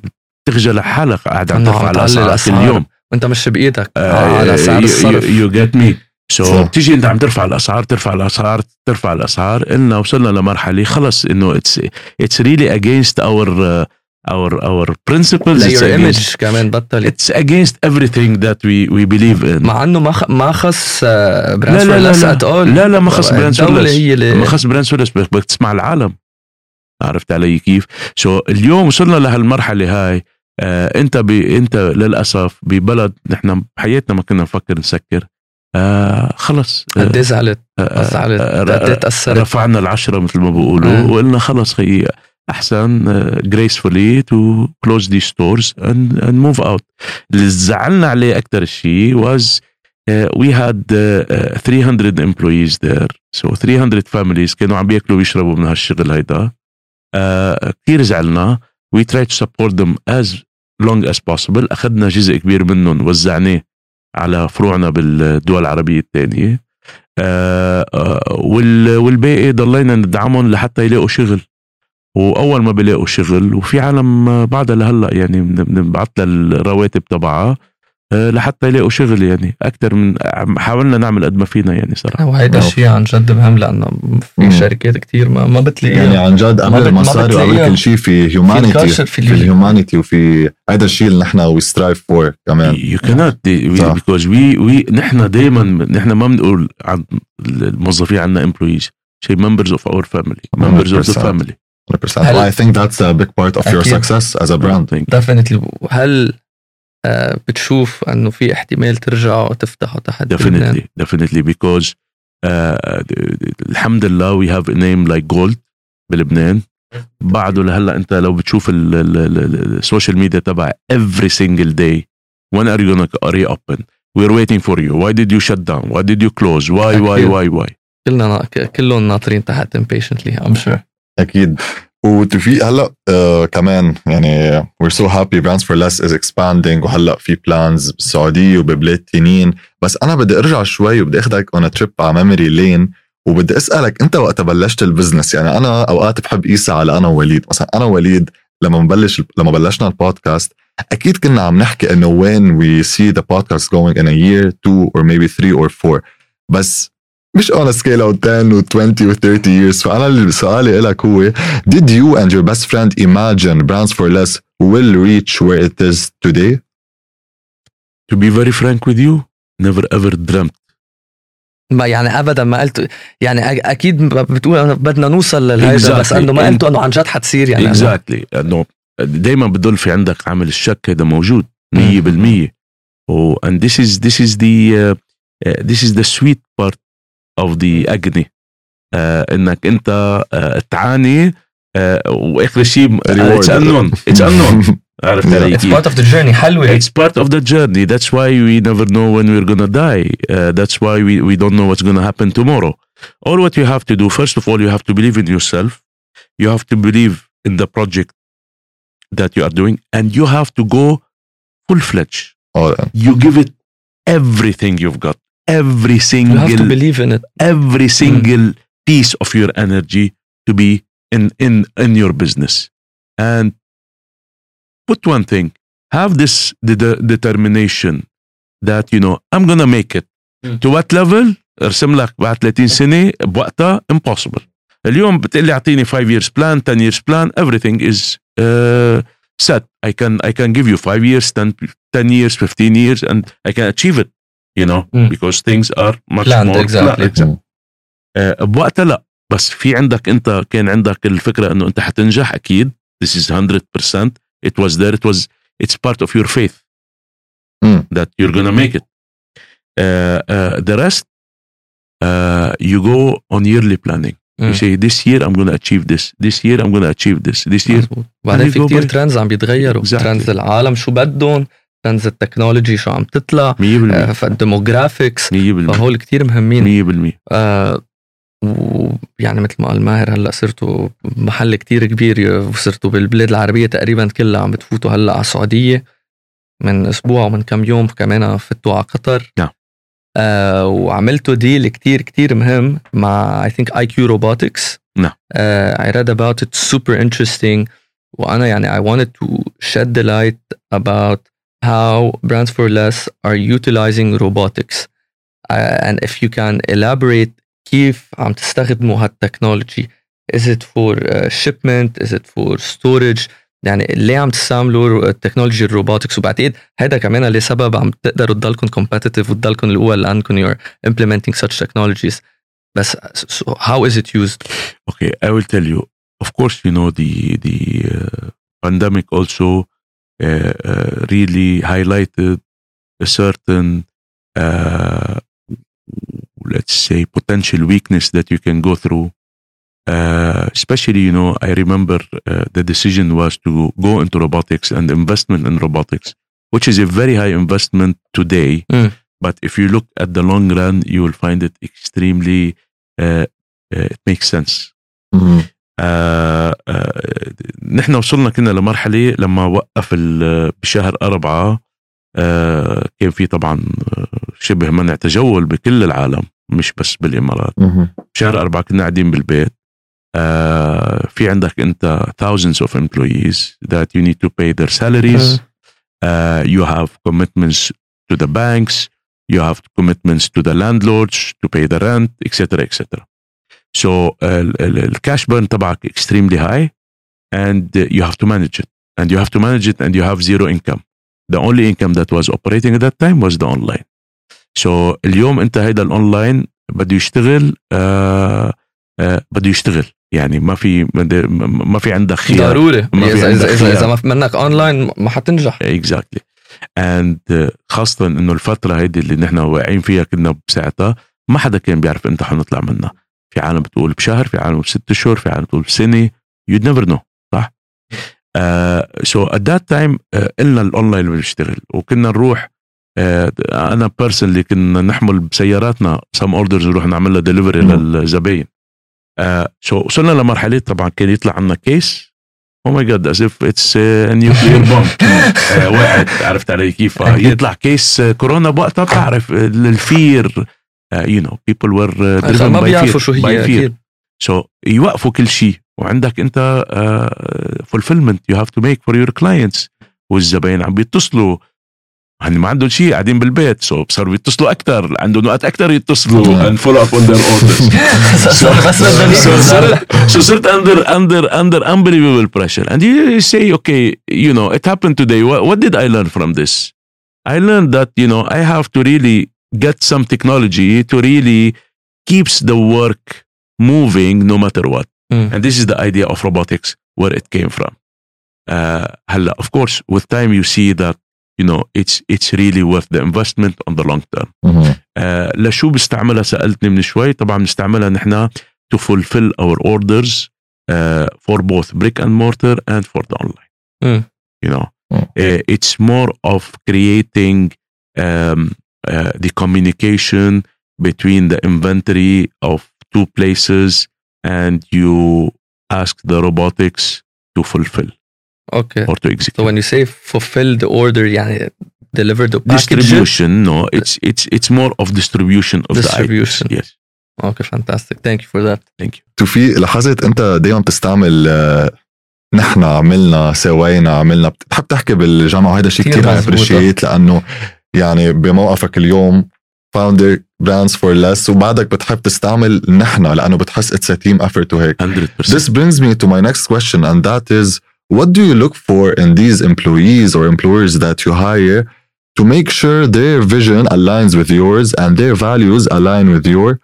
بتخجل لحالك قاعد عم ترفع الأسعار كل. يوم وأنت مش بإيدك. على سعر الصرف. you get me. so. بتيجي أنت عم ترفع الأسعار ترفع الأسعار ترفع الأسعار. قلنا وصلنا لمرحلة خلص إنه it's it's really against our our our principles your image كمان بطل it's against everything that we we believe in. مع إنه ما. ما خص لا لا. at all لا. لا ما خص اللي ما خص brands ولا بدك تسمع العالم. عرفت علي كيف؟ so so, اليوم وصلنا لهالمرحلة هاي آه انت ب... انت للأسف ببلد نحن بحياتنا ما كنا نفكر نسكر. آه خلص. آه قد إيه زعلت؟ آه، زعلت. آه، قد إيه تأثرت؟ رفعنا العشرة مثل ما بيقولوا آه. وقلنا خلص هي أحسن gracefully to close the stores and move out اللي زعلنا عليه أكثر شيء was وي هاد 300 employees there. So 300 families كانوا عم بيأكلوا ويشربوا من هالشغل هيدا. uh, كثير زعلنا. We try to support them as long as possible. أخذنا جزء كبير منهم وزعناه على فروعنا بالدول العربية الثانية. آه، آه، وال- والباقي ضلينا ندعمهم لحتى يلاقوا شغل. وأول ما بيلاقوا شغل وفي عالم بعدها لهلأ يعني بن- بنبعث لها الرواتب تبعها آه، لحتى يلاقوا شغل يعني أكثر من حاولنا نعمل قد ما فينا يعني صراحة وهيدا. الشيء عن جد مهم لأنه مم. في شركات كتير ما ما بتلاقيها يعني عن جد قبل المصاري وقبل. كل شيء في humanity في في ال- ال humanity وفي هذا الشيء اللي نحن we strive for كمان you cannot صح. because we we نحن دائما نحن ما بنقول عن الموظفين عندنا employees شيء members of our family members of the 100%. Family 100% هل- I think that's a big part of your success as a brand Thank you. definitely هل آه، بتشوف انه في احتمال ترجعوا وتفتحوا تحت لبنان؟ definitely definitely because uh, الحمد لله we have a name like gold بلبنان بعده لهلا انت لو بتشوف ال- ال- ال- السوشيال ميديا تبع every single day when are you gonna reopen we're waiting for you why did you shut down why did you close why why why why كلنا كلهم ناطرين تحت impatiently I'm sure أكيد. وتوفيق هلأ آه كمان يعني we're so happy brands for less is expanding وهلأ في plans بالسعودية وببلاد تانيين. بس أنا بدي أرجع شوي وبدي اخذك a trip على memory lane وبدي أسألك أنت وقت بلشت ال business يعني أنا أوقات بحب قيسها على أنا ووليد. مثلا أنا ووليد لما نبلش لما بلشنا البودكاست أكيد كنا عم نحكي إنه when we see the podcast going in a year two or maybe three or four. بس مش on a scale of 10 و 20 و 30 years فانا اللي سؤالي لك هو did you and your best friend imagine brands for less will reach where it is today to be very frank with you never ever dreamt ما يعني ابدا ما قلت يعني أكيد بتقول أنا بدنا نوصل بس Exactly. انه ما قلتوا انه عن جد حتصير يعني أنا- exactly انه دائما بضل في عندك عامل الشك هذا موجود 100% و and this is this is the uh, uh, this is the sweet part of the agony uh, انك انت uh, تعاني uh, واخر شيء Reward. it's unknown it's unknown عرفت علي It's كيف؟ part of the journey حلوة It's part of the journey. That's why we never know when we're gonna die. Uh, that's why we, we don't know what's gonna happen tomorrow. All what you have to do, first of all, you have to believe in yourself. You have to believe in the project that you are doing, and you have to go full fledged. All in. You give it everything you've got, every you have to single, believe in it every single piece of your energy to be in in in your business. And put one thing: have this the, the determination that you know I'm gonna make it. Mm. To what level? ارسم لك بعد 30 سنه بوقتها impossible. اليوم بتقلي اعطيني 5 years plan, 10 years plan, everything is uh, set. I can I can give you 5 years, 10, 10 years, 15 years, and I can achieve it. You know, Mm. because things are much Planned, more exactly. planned. آه، بوقتها لا بس في عندك انت كان عندك الفكره انه انت حتنجح اكيد this is 100% it was there it was it's part of your faith Mm. that you're gonna make it uh, uh, the rest uh, you go on yearly planning you Mm. say this year I'm gonna achieve this this year I'm gonna achieve this this year مزبوط. وبعدين you في go كتير by- ترندز عم بيتغيروا Exactly. ترندز العالم شو بدهم ترندز التكنولوجي شو عم تطلع 100% آه، فال demographics 100% فهول كتير مهمين. 100% آه، ويعني مثل ما قال ماهر هلأ صرتوا محل كتير كبير وصرتوا بالبلاد العربية تقريبا كلها عم بتفوتوا هلأ على السعودية. من أسبوع ومن كم يوم كمان فتوا على قطر. نعم. آه وعملتوا ديل كتير كتير مهم مع I think IQ Robotics. نعم. آه I read about it super interesting. وأنا يعني I wanted to shed the light about how brands for less are utilizing robotics uh, and if you can elaborate كيف عم تستخدموا هالتكنولوجي is it for uh, shipment is it for storage يعني ليه عم تستعملوا التكنولوجي الروبوتكس وبعتقد هذا كمان لسبب عم تقدروا تضلكم competitive وتضلكم الاول لانكم you're implementing such technologies بس so how is it used Okay, I will tell you. Of course, you know the the uh, pandemic also uh, uh, really highlighted a certain, uh, let's say, potential weakness that you can go through. Uh, especially, you know, I remember uh, the decision was to go into robotics and investment in robotics, which is a very high investment today. Mm. But if you look at the long run, you will find it extremely. Uh, uh, it makes sense. Mhm. آه آه نحن وصلنا كنا لمرحلة لما وقف بشهر أربعة آه كان في طبعا آه، شبه منع تجول بكل العالم مش بس بالإمارات Mhm. بشهر أربعة كنا قاعدين بالبيت آه في عندك أنت thousands of employees that you need to pay their salaries uh, you have commitments to the banks you have commitments to the landlords to pay the rent etc etc so ال- الكاش burn تبعك extremely high and uh, you have to manage it. And you have to manage it and you have zero income. The only income that was operating at that time was the online. So اليوم انت هيدا الاونلاين بده يشتغل آه آه بده يشتغل. يعني ما في ما في عندك خيار. ضروري. ما في اذا عندك اذا إذا. ما منك اونلاين ما حتنجح. exactly and خاصة إنه الفترة هيدي اللي نحن واقعين فيها كنا بساعتها ما حدا كان بيعرف إمتى حنطلع منها. في عالم بتقول بشهر في عالم بست اشهر في عالم بتقول بسنة. You'd never know صح؟ so at that time قلنا الاونلاين بيشتغل وكنا نروح آه، أنا personally كنا نحمل بسياراتنا some orders نروح نعمل لها ديليفري مم. للزباين. so وصلنا لمرحلة طبعا كان يطلع عنا case oh my god as if it's nuclear bomb وقعت عرفت علي كيف؟ آه، يطلع case آه، كورونا بوقتها بتعرف آه، ال fear you know people were ما بيعرفوا شو هي أكيد. so يوقفوا كل شيء. وعندك أنت fulfillment you have to make for your clients والزباين عم بيتصلوا. هن ما عندهم شيء قاعدين بالبيت. so صاروا يتصلوا أكثر عندهم وقت أكثر يتصلوا. And follow up on their orders. بس بدنا so نيجي صرت so under under under unbelievable pressure. And you say okay you know it happened today. What, what did I learn from this? I learned that you know I have to really get some technology to really keeps the work moving no matter what Mm. and this is the idea of robotics where it came from uh, هلا of course with time you see that you know it's it's really worth the investment on the long term Mhm. آه، لشو بستعملها سالتني من شوي طبعا بنستعملها نحن to fulfill our orders uh, for both brick and mortar and for the online Mm. you know Mm. Uh, it's more of creating um, uh, the communication between the inventory of two places and you ask the robotics to fulfill اوكي or to execute So when you say fulfill the order يعني deliver the package distribution no it's it's it's more of distribution of Distribution. the items. yes اوكي fantastic thank you for that thank you توفيق لاحظت انت دايما بتستعمل آه، نحن عملنا سوينا عملنا بتحب تحكي بالجامعه وهذا شيء كتير كثير مزبوط. ابريشيت لانه يعني بموقفك اليوم founder Brands For Less وبعدك بتحب تستعمل نحن لأنه بتحس it's team effort وهيك 100% This brings me to my next question, and that is what do you look for in these employees or employers that you hire to make sure their vision aligns with yours and their values align with yours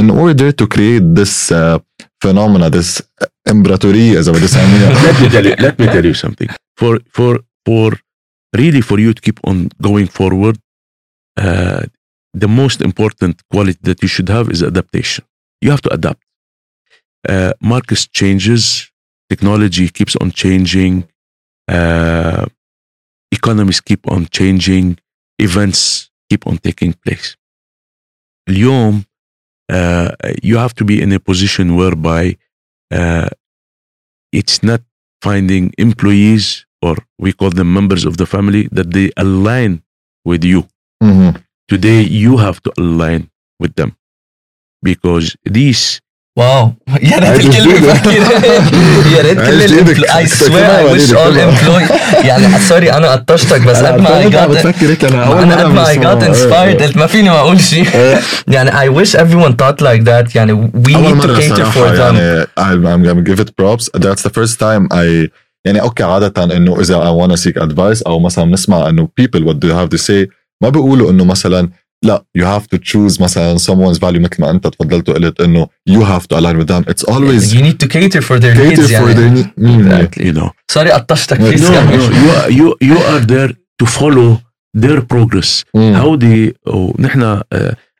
in order to create this uh, phenomena, this امبراطورية إذا بدي أسميها. let me tell you let me tell you something for for for really for you to keep on going forward uh, the most important quality that you should have is adaptation you have to adapt uh, markets changes technology keeps on changing uh, economies keep on changing events keep on taking place اليوم uh, you have to be in a position whereby uh, it's not finding employees or we call them members of the family that they align with you. Mhm. Today, you have to align with them because these واو يا ريت الكل بفكر يا ريت كل الامبلوي اي سوير اي ويش اول امبلوي يعني سوري انا قطشتك بس قد ما اي جات انا قد ما اي جات انسبايرد قلت ما فيني ما اقول شيء يعني I wish everyone thought like that يعني we need to cater for them يعني I'm gonna give it props that's the first time I يعني okay عادة إنه إذا I wanna seek advice أو مثلا بنسمع إنه people what do have to say ما بيقولوا إنه مثلا لا you have to choose مثلا someone's value مثل ما أنت تفضلت وقلت إنه يو هاف تو الاين وذ ذم اتس اولويز يو نيد تو كيتر فور ذير نيدز يعني. فور ذير نيدز سوري قطشتك. you you are there to follow their progress how they ونحن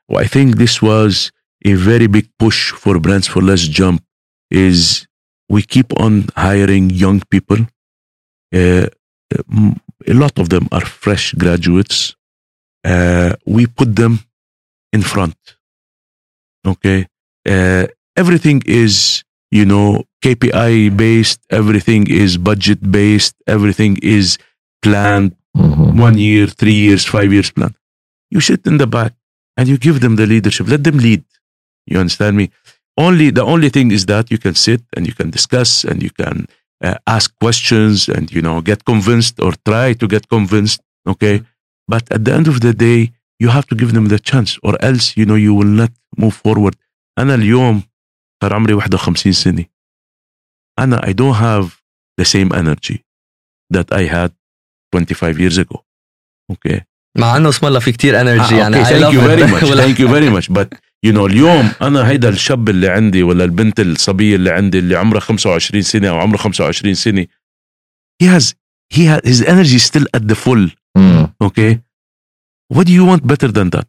و I think this was a very big push for Brands For Less جامب because we keep on hiring young people uh, a lot of them are fresh graduates uh, we put them in front okay uh, everything is you know kpi based everything is budget based everything is planned Mhm. one year, three years, five years plan. You sit in the back and you give them the leadership. Let them lead. You understand me? Only the only thing is that you can sit and you can discuss and you can uh, ask questions and you know get convinced or try to get convinced. Okay, but at the end of the day, you have to give them the chance, or else you know you will not move forward. أنا اليوم صار عمري 51 سنة. أنا I don't have the same energy that I had 25 years ago. Okay. مع انه اسم الله في كتير انرجي آه، يعني okay, I thank love you it. very much ولا- thank you very much but you know اليوم أنا هيدا الشاب اللي عندي ولا البنت الصبيه اللي عندي اللي عمرها 25 سنه أو عمره 25 سنه he has he has his energy still at the full Mm. okay what do you want better than that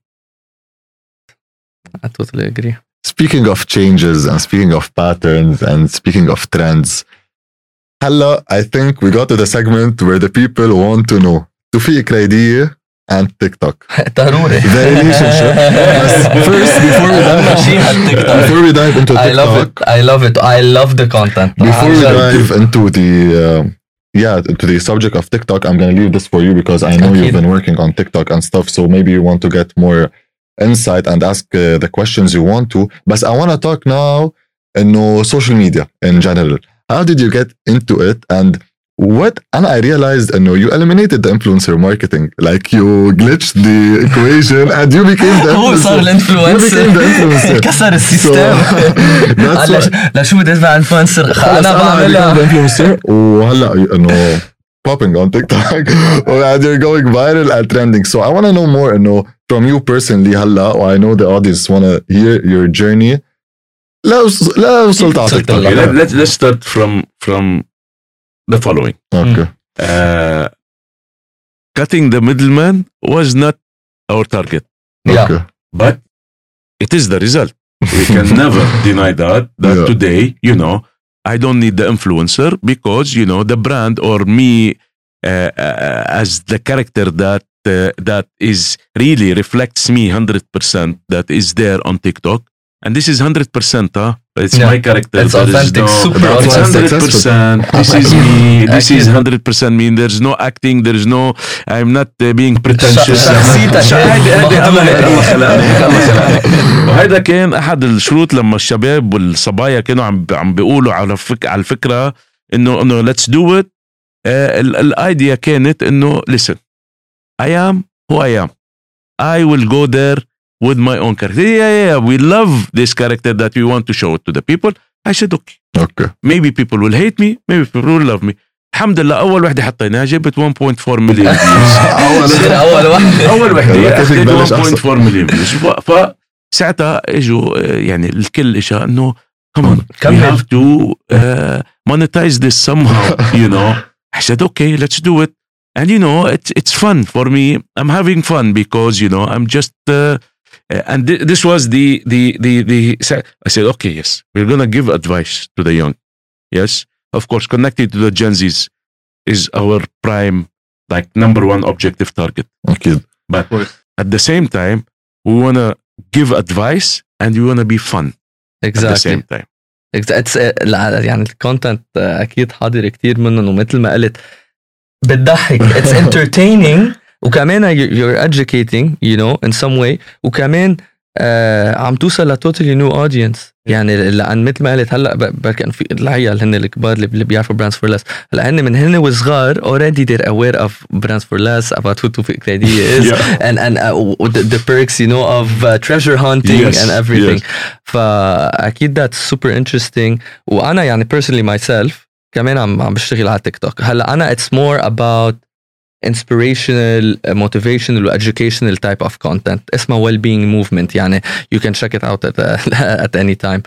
I totally agree Speaking of changes and speaking of patterns and speaking of trends, هلا I think we got to the segment where the people want to know توفيق كريدية and TikTok. ضروري The relationship. But first, before we dive, ماشيين على التيك توك. before we dive into I love TikTok, it I love it I love the content before we عن جد. dive into the uh, yeah to the subject of TikTok, I'm gonna leave this for you because I know أكيد. you've been working on TikTok and stuff. So maybe you want to get more insight and ask uh, the questions you want to. But I want to talk now, no social media in general. How did you get into it and what? And I realized, uh, no, you eliminated the influencer marketing. Like you glitched the equation and you became the هو صار influencer. You became the الانفلونسر influencer. كسر So, السيستم that's هلا why- ش- لشو بدي ادفع انفلونسر خلص انا become بعملها the influencer وهلا انه popping on TikTok and you're going viral and trending. So I want to know more انه from you personally هلا و I know the audience want to hear your journey. لا وص- لا وصلت على وصلت TikTok. okay, let, let's let's start from from the following Okay. uh, cutting the middleman was not our target Yeah. Okay. but it is the result. We can never deny that. That Yeah. today, you know, I don't need the influencer because you know the brand or me uh, uh, as the character that uh, that is really reflects me hundred percent. That is there on TikTok, and this is hundred percent. Huh? It's Yeah. my character. It's authentic, no- super It's why authentic. hundred percent. This is me. This is أكيد. hundred percent me. There's no acting. There's no. I'm not uh, being pretentious. وهيدا كان احد الشروط لما الشباب والصبايا كانوا عم عم بيقولوا على فك على الفكرة انه انه ليتس دو ات الايديا كانت انه listen I am who I am I will go there with my own character yeah yeah, yeah we love this character that we want to show it to the people I said okay Okay. maybe people will hate me maybe people will love me الحمد لله اول وحده حطيناها جابت 1.4 مليون شيل اول واحد اول وحده يلا كيف اخذت تبلش 1.4 مليون فيوز فساعتها اجوا آه، يعني الكل اجى انه كمان we كمل. have to uh, monetize this somehow you know I said okay let's do it and you know it's it's fun for me I'm having fun because you know I'm just uh, uh, and thi- this was the the the the I said okay yes we're gonna give advice to the young yes of course connected to the Gen Zs is our prime like number one objective target أكيد. but at the same time we want to give advice and we want to be fun at the exactly same time It's, يعني الكونتنت اكيد حاضر كتير منهم ومثل ما قلت بتضحك اتس entertaining وكمان you- you're educating you know in some way وكمان آه عم توصل لتوتالي نيو اودينس يعني لان مثل ما قلت هلا بركن في العيال هن الكبار اللي بيعرفوا براندز فور ليس هلا هن من هن وصغار اوريدي they're aware of brands for less about who Tufik Kredi is yeah. and and uh, the, the perks you know of uh, treasure hunting yes. and everything yes. فاكيد that's super interesting وانا يعني personally myself كمان عم عم بشتغل على تيك توك هلا انا it's more about inspirational motivational educational type of content اسمه well-being movement يعني you can check it out at, uh, at any time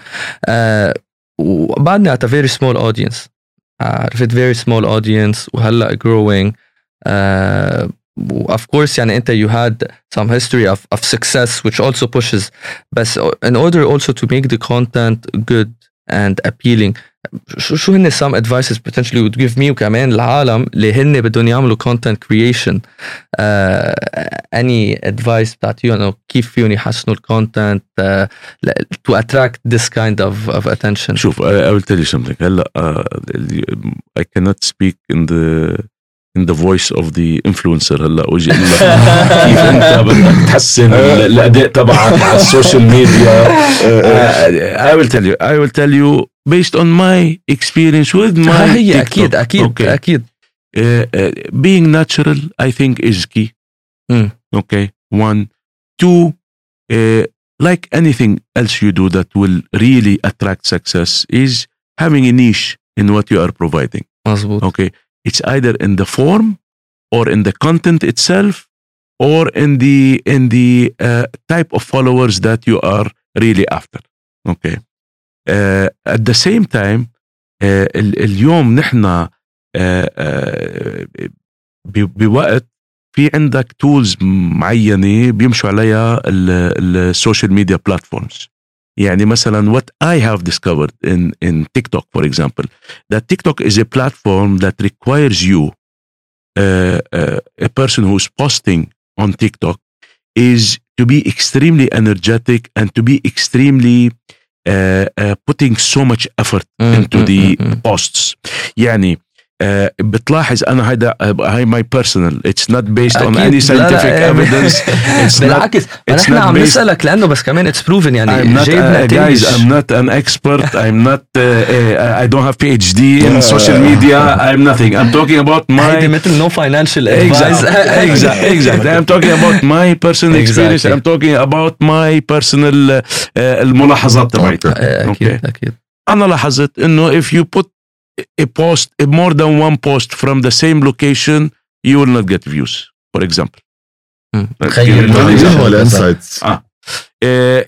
uh, وبعدني at a very small audience عرفت very small audience وهلا growing uh, of course يعني انت you had some history of, of success which also pushes but in order also to make the content good and appealing شو شو هن some advices potentially would give me وكمان العالم اللي هن بدهم يعملوا content creation uh, any advice بتعطيهم انه كيف فيهم يحسنوا الكونتنت uh, to attract this kind of, of attention شوف I, I will tell you something هلا uh, I cannot speak in the in the voice of the influencer هلا واجي اقول لك كيف انت بدك تحسن الاداء تبعك على السوشيال ميديا I will tell you I will tell you based on my experience with my هي TikTok. اكيد اكيد okay. اكيد uh, uh, being natural I think is key mm. okay one two uh, like anything else you do that will really attract success is having a niche in what you are providing مزبوط okay It's either in the form or in the content itself or in the in the uh, type of followers that you are really after okay uh, at the same time uh, اليوم نحن uh, بوقت في عندك تولز معينه بيمشوا عليها السوشيال ميديا بلاتفورمز يعني مثلا what I have discovered in in TikTok for example that TikTok is a platform that requires you uh, uh, a person who's posting on TikTok is to be extremely energetic and to be extremely uh, uh, putting so much effort mm, into mm, the mm, posts يعني uh, بتلاحظ أنا هيدا هاي my personal it's not based on any scientific evidence بالعكس. نحن عم نسألك لأنه بس كمان it's proven يعني I'm not جايب نتائج جايز ايم نوت ان اكسبرت ايم نوت اي دونت هاف بي اتش دي ان سوشيال ميديا ايم نوثينج ايم توكينج اباوت ماي هيدي مثل no financial exact exact I'm talking about my personal experience I'm talking about my personal الملاحظات تبعتي eh, أكيد أكيد. أنا لاحظت إنه if you put a post, a more than one post from the same location, you will not get views, for example. تخيل ولا insights آه.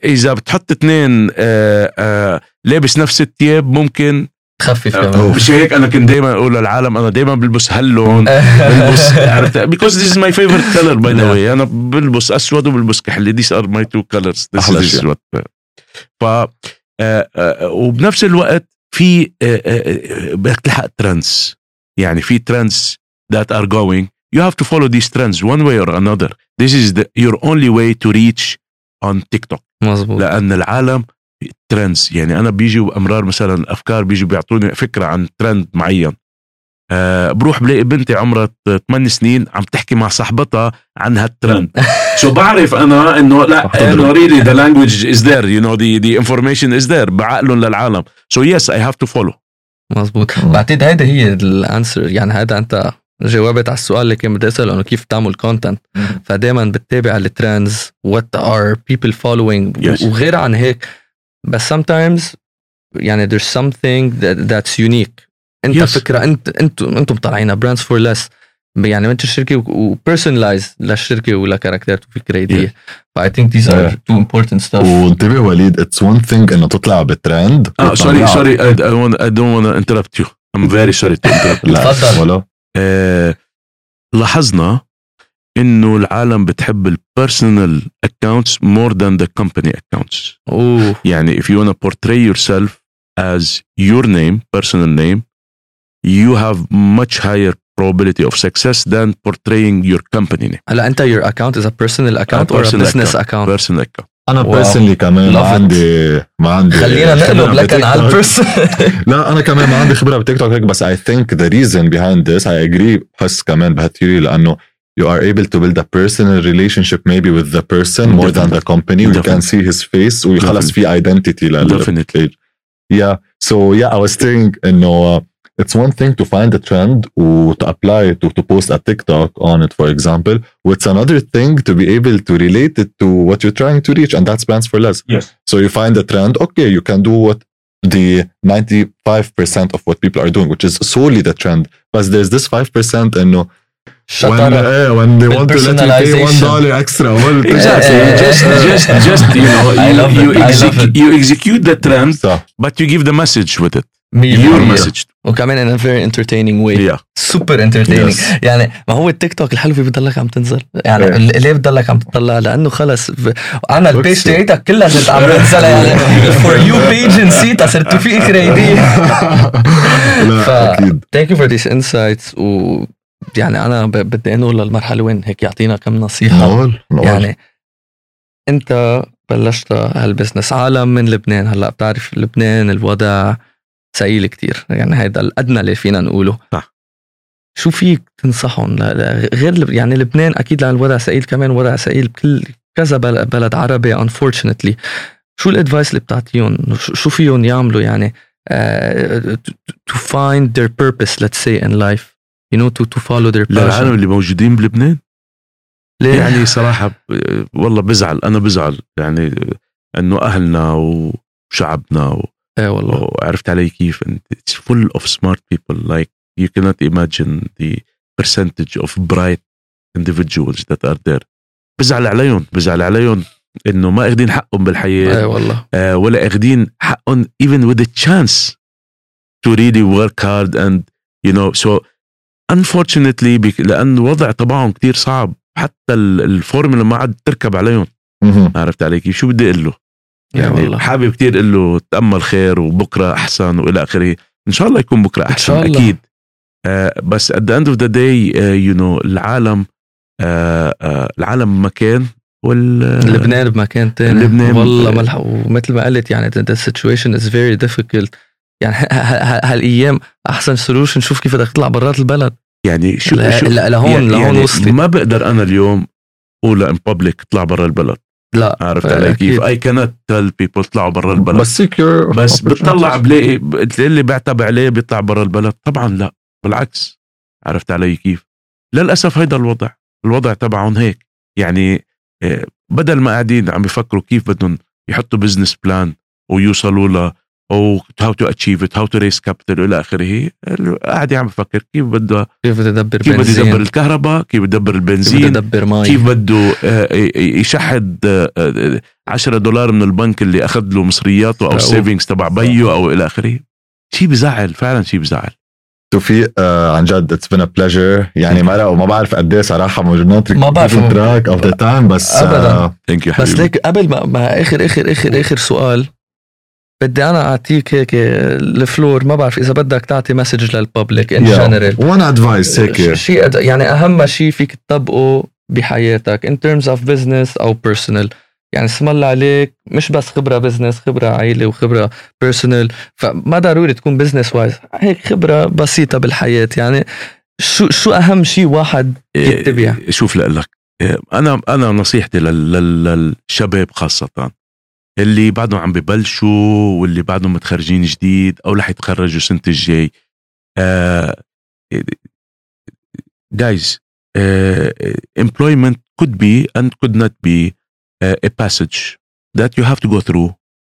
إذا بتحط اثنين آه آه لابس نفس الثياب ممكن تخفف كمان. مش هيك؟ أنا كنت دائما أقول للعالم أنا دائما بلبس هاللون بلبس عرفت؟ Because this is my favorite color by the way. أنا بلبس أسود وبلبس كحلي. Are my two colors. This is what ف وبنفس الوقت في بدك تلحق trends يعني في trends that are going. You have to follow these trends one way or another. This is the, your only way to reach on TikTok. مزبوط لأن العالم trends يعني أنا بيجوا أمرار مثلا أفكار بيجوا بيعطوني فكرة عن ترند معين. أه بروح بلاقي بنتي عمرها 8 سنين عم تحكي مع صاحبتها عن هالترند. so بعرف أنا إنه لا إنه really the language is there you know the the information is there بعقلهم للعالم. so yes I have to follow مزبوط بعتقد هيدا هي ال answer. يعني هذا أنت جاوبت على السؤال اللي كان بدي أسأله إنه كيف تعمل content فدائما بتتابع ال trends what are people following وغير عن هيك بس sometimes يعني there's something that, that's unique. انت yes. فكرة انت أنتم أنتم طالعين Brands For Less يعني انت الشركة و personalize للشركة ول character وفكرة هديه ف I think these are two important stuff وانتبه وليد it's one thing إنه تطلع بترند آه سوري سوري اي دونت ونت انتربت يو ام فيري سوري تو تفضل. ولا. آه، لاحظنا إنه العالم بتحب ال personal accounts more than the company accounts يعني if you wanna portray yourself as your name personal name you have much higher probability of success than portraying your company name. هلا انت your account is a personal account a or a business account. account? Personal account. انا بيرسونلي كمان ما عندي ما عندي خلينا نقلب لكن على البيرسون لا انا كمان ما عندي خبره بتيك توك هيك بس اي ثينك ذا ريزن بيهايند ذس اي اجري بحس كمان بهالثيوري لانه you are able to build a personal relationship maybe with the person more than the company you can Definitely. see his face وخلص في identity لل Definitely. page. Yeah. So yeah, I was saying انه uh, it's one thing to find a trend or to apply it or to post a TikTok on it, for example. It's another thing to be able to relate it to what you're trying to reach, and that's plans for less. Yes. So you find a trend, okay, you can do what the 95% of what people are doing, which is solely the trend. But there's this 5% and no. Shut when, up. Uh, eh, when they want to let you pay one dollar extra, well, exactly. Yeah. Just, just, just you know, you, you, exec, you, execute the trend, but you give the message with it. بالمية. message. وكمان in a very entertaining way. Yeah. super entertaining Yes. يعني ما هو التيك توك الحلو فيه بتضلك عم تنزل؟ يعني إيه. ال- ليه بتضلك عم تطلع؟ لأنه خلص ب... أنا ال page تاعتك كلها صرت عم بنزلها يعني. for you page نسيتها صرت في كريدي لا ف- أكيد. thank you for these insights و يعني أنا ب... بدي أنقل للمرحلة وين؟ هيك يعطينا كم نصيحة. نقول نقول. يعني أنت بلشت هالبزنس عالم من لبنان. هلأ بتعرف لبنان الوضع. ثقيل كتير. يعني هيدا الأدنى اللي فينا نقوله. صح. شو فيك تنصحهم؟ لا- لا، غير. يعني لبنان أكيد لأن الوضع ثقيل كمان وضع ثقيل بكل كذا بل- بلد عربي unfortunately. شو ال advice اللي بتعطيهم؟ شو- فيهم يعملوا يعني؟ uh, to, to find their purpose let's say in life. You know to, to follow their للعالم اللي موجودين بلبنان؟ ليه؟ يعني صراحة والله بزعل أنا بزعل. يعني إنه أهلنا وشعبنا إيه والله. وعرفت علي كيف and it's full of smart people like you cannot imagine the percentage of bright individuals that are there. بزعل عليهم بزعل عليهم إنه ما اخذين حقهم بالحياة. إيه والله. آه، ولا اخذين حقهم even with a chance to really work hard and you know so unfortunately بك لأن الوضع تبعهم كتير صعب. حتى ال- الفورمولا ما عاد تركب عليهم. عرفت علي كيف؟ شو بدي أقول له؟ يعني والله. حابب كتير أقول له تأمل خير وبكرة أحسن وإلى آخره. إن شاء الله يكون بكرة أحسن شاء الله. أكيد. آه بس at the end of the day uh, you know العالم آه آه العالم مكان وال لبنان بمكان تاني. لبنان- والله ملح ومثل ما قلت يعني the, situation is very difficult. يعني هالأيام أحسن سولوشن شوف كيف بدك تطلع برات البلد. يعني شو لهون يعني لهون يعني وصلت. ما بقدر أنا اليوم أقول ان بابليك اطلع برا البلد. لا عرفت علي؟ كيف؟ اي كانت تيل بيبل اطلعوا برا البلد. بس سيكيور بس بتطلع بلاقي اللي بعتب عليه بيطلع برا البلد. طبعا لا بالعكس. عرفت علي كيف؟ للأسف هيدا الوضع. الوضع تبعهم هيك. يعني آه، بدل ما قاعدين عم بيفكروا كيف بدهم يحطوا business plan ويوصلوا له أو how to achieve it, how to raise capital والى آخره. قاعد عم بفكر كيف بده كيف بده يدبر كيف بده يدبر الكهرباء كيف بده يدبر كيف بده البنزين يدبر مي كيف بده آه، ي- يشحد آه، آه، 10 دولار من البنك اللي أخذ له مصرياته أو أو- ال savings تبع بيو أو إلى آخره. شيء بزعل فعلا شيء بزعل. توفيق آه عن جد it's been a pleasure يعني مرق وما بعرف قد إيه صراحة موجودين ما بعرف. track of the time بس أبداً. آه thank you بس ليك قبل ما, ما اخر اخر اخر آخر سؤال. بدي أنا أعطيك هيك ال floor ما بعرف إذا بدك تعطي message لل public in general one advice هيك. شيء يعني أهم شيء فيك تطبقه بحياتك in terms of business أو personal. يعني اسم الله عليك مش بس خبرة business خبرة عائله وخبرة personal فما ضروري تكون business wise هيك خبرة بسيطة بالحياة. يعني شو شو أهم شيء واحد يتبع إيه، شوف لك أنا أنا نصيحتي لل- لل- للشباب خاصة. اللي بعدهم عم ببلشوا واللي بعدهم متخرجين جديد أو رح يتخرجوا السنة الجاي جايز employment could be and could not be uh, a passage that you have to go through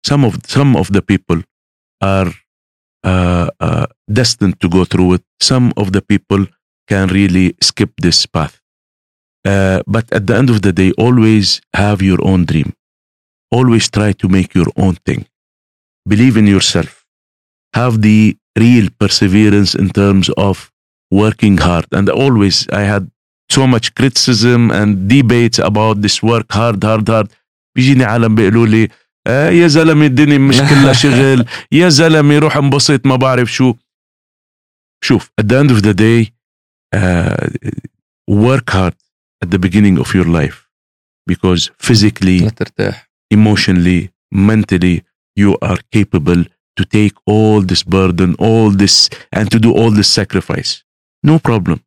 some of some of the people are uh, uh, destined to go through it some of the people can really skip this path uh, but at the end of the day always have your own dream always try to make your own thing believe in yourself have the real perseverance in terms of working hard and always i had so much criticism and debates about this work hard hard hard بيجيني عالم بيقولوا لي آه يا زلمه الدنيا مش كلها شغل يا زلمه روح انبسط ما بعرف شو شوف at the end of the day uh, work hard at the beginning of your life because physically لترتاح emotionally mentally you are capable to take all this burden all this and to do all this sacrifice. No problem.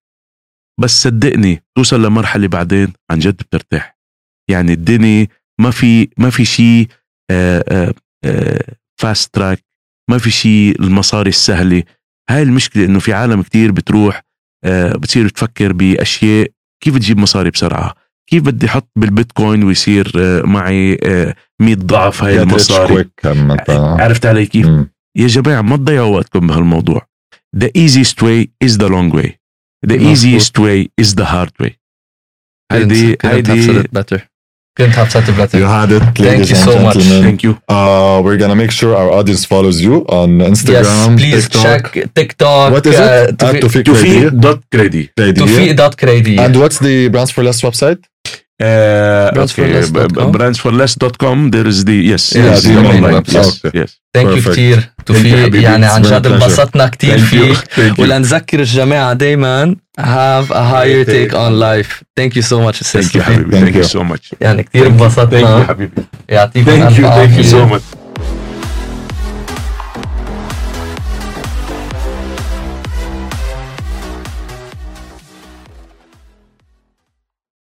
بس صدقني توصل لمرحلة بعدين عن جد بترتاح. يعني الدنيا ما في ما في شيء فاست تراك ما في شيء المصاري السهلة. هاي المشكلة إنه في عالم كتير بتروح آه، بتصير تفكر بأشياء كيف تجيب مصاري بسرعة؟ كيف بدي أحط بالبيتكوين ويصير آه، معي 100 ضعف هاي المصاري؟ انت عرفت علي كيف؟ مم. يا جماعة ما تضيعوا وقتكم بهالموضوع. The easiest way is the long way. The easiest way is the hard way. هيدي هيدي Couldn't have said it better. You had it, Thank you so much. Thank you. Uh, we're gonna make sure our audience follows you on Instagram. Yes, please TikTok. check TikTok. What is uh, it? Tufi.credi. Tufi. Tufi. Tufi. And what's the Brands for Less website? Brandsforless.com. brandsforless.com there is the yes Yeah, yes, the the main online website. yes Okay. yes ثانك يو Perfect. كثير you توفيق حبيبي. يعني عن It's been a جد pleasure. انبسطنا كثير thank you فيك thank you ولنذكر الجماعة دايما have a higher take on life thank you so much thank you أستاذ حبيبي Thank thank you you. so much يعني كثير thank you انبسطنا حبيبي يعطيكم thank ألف you thank you عافية so much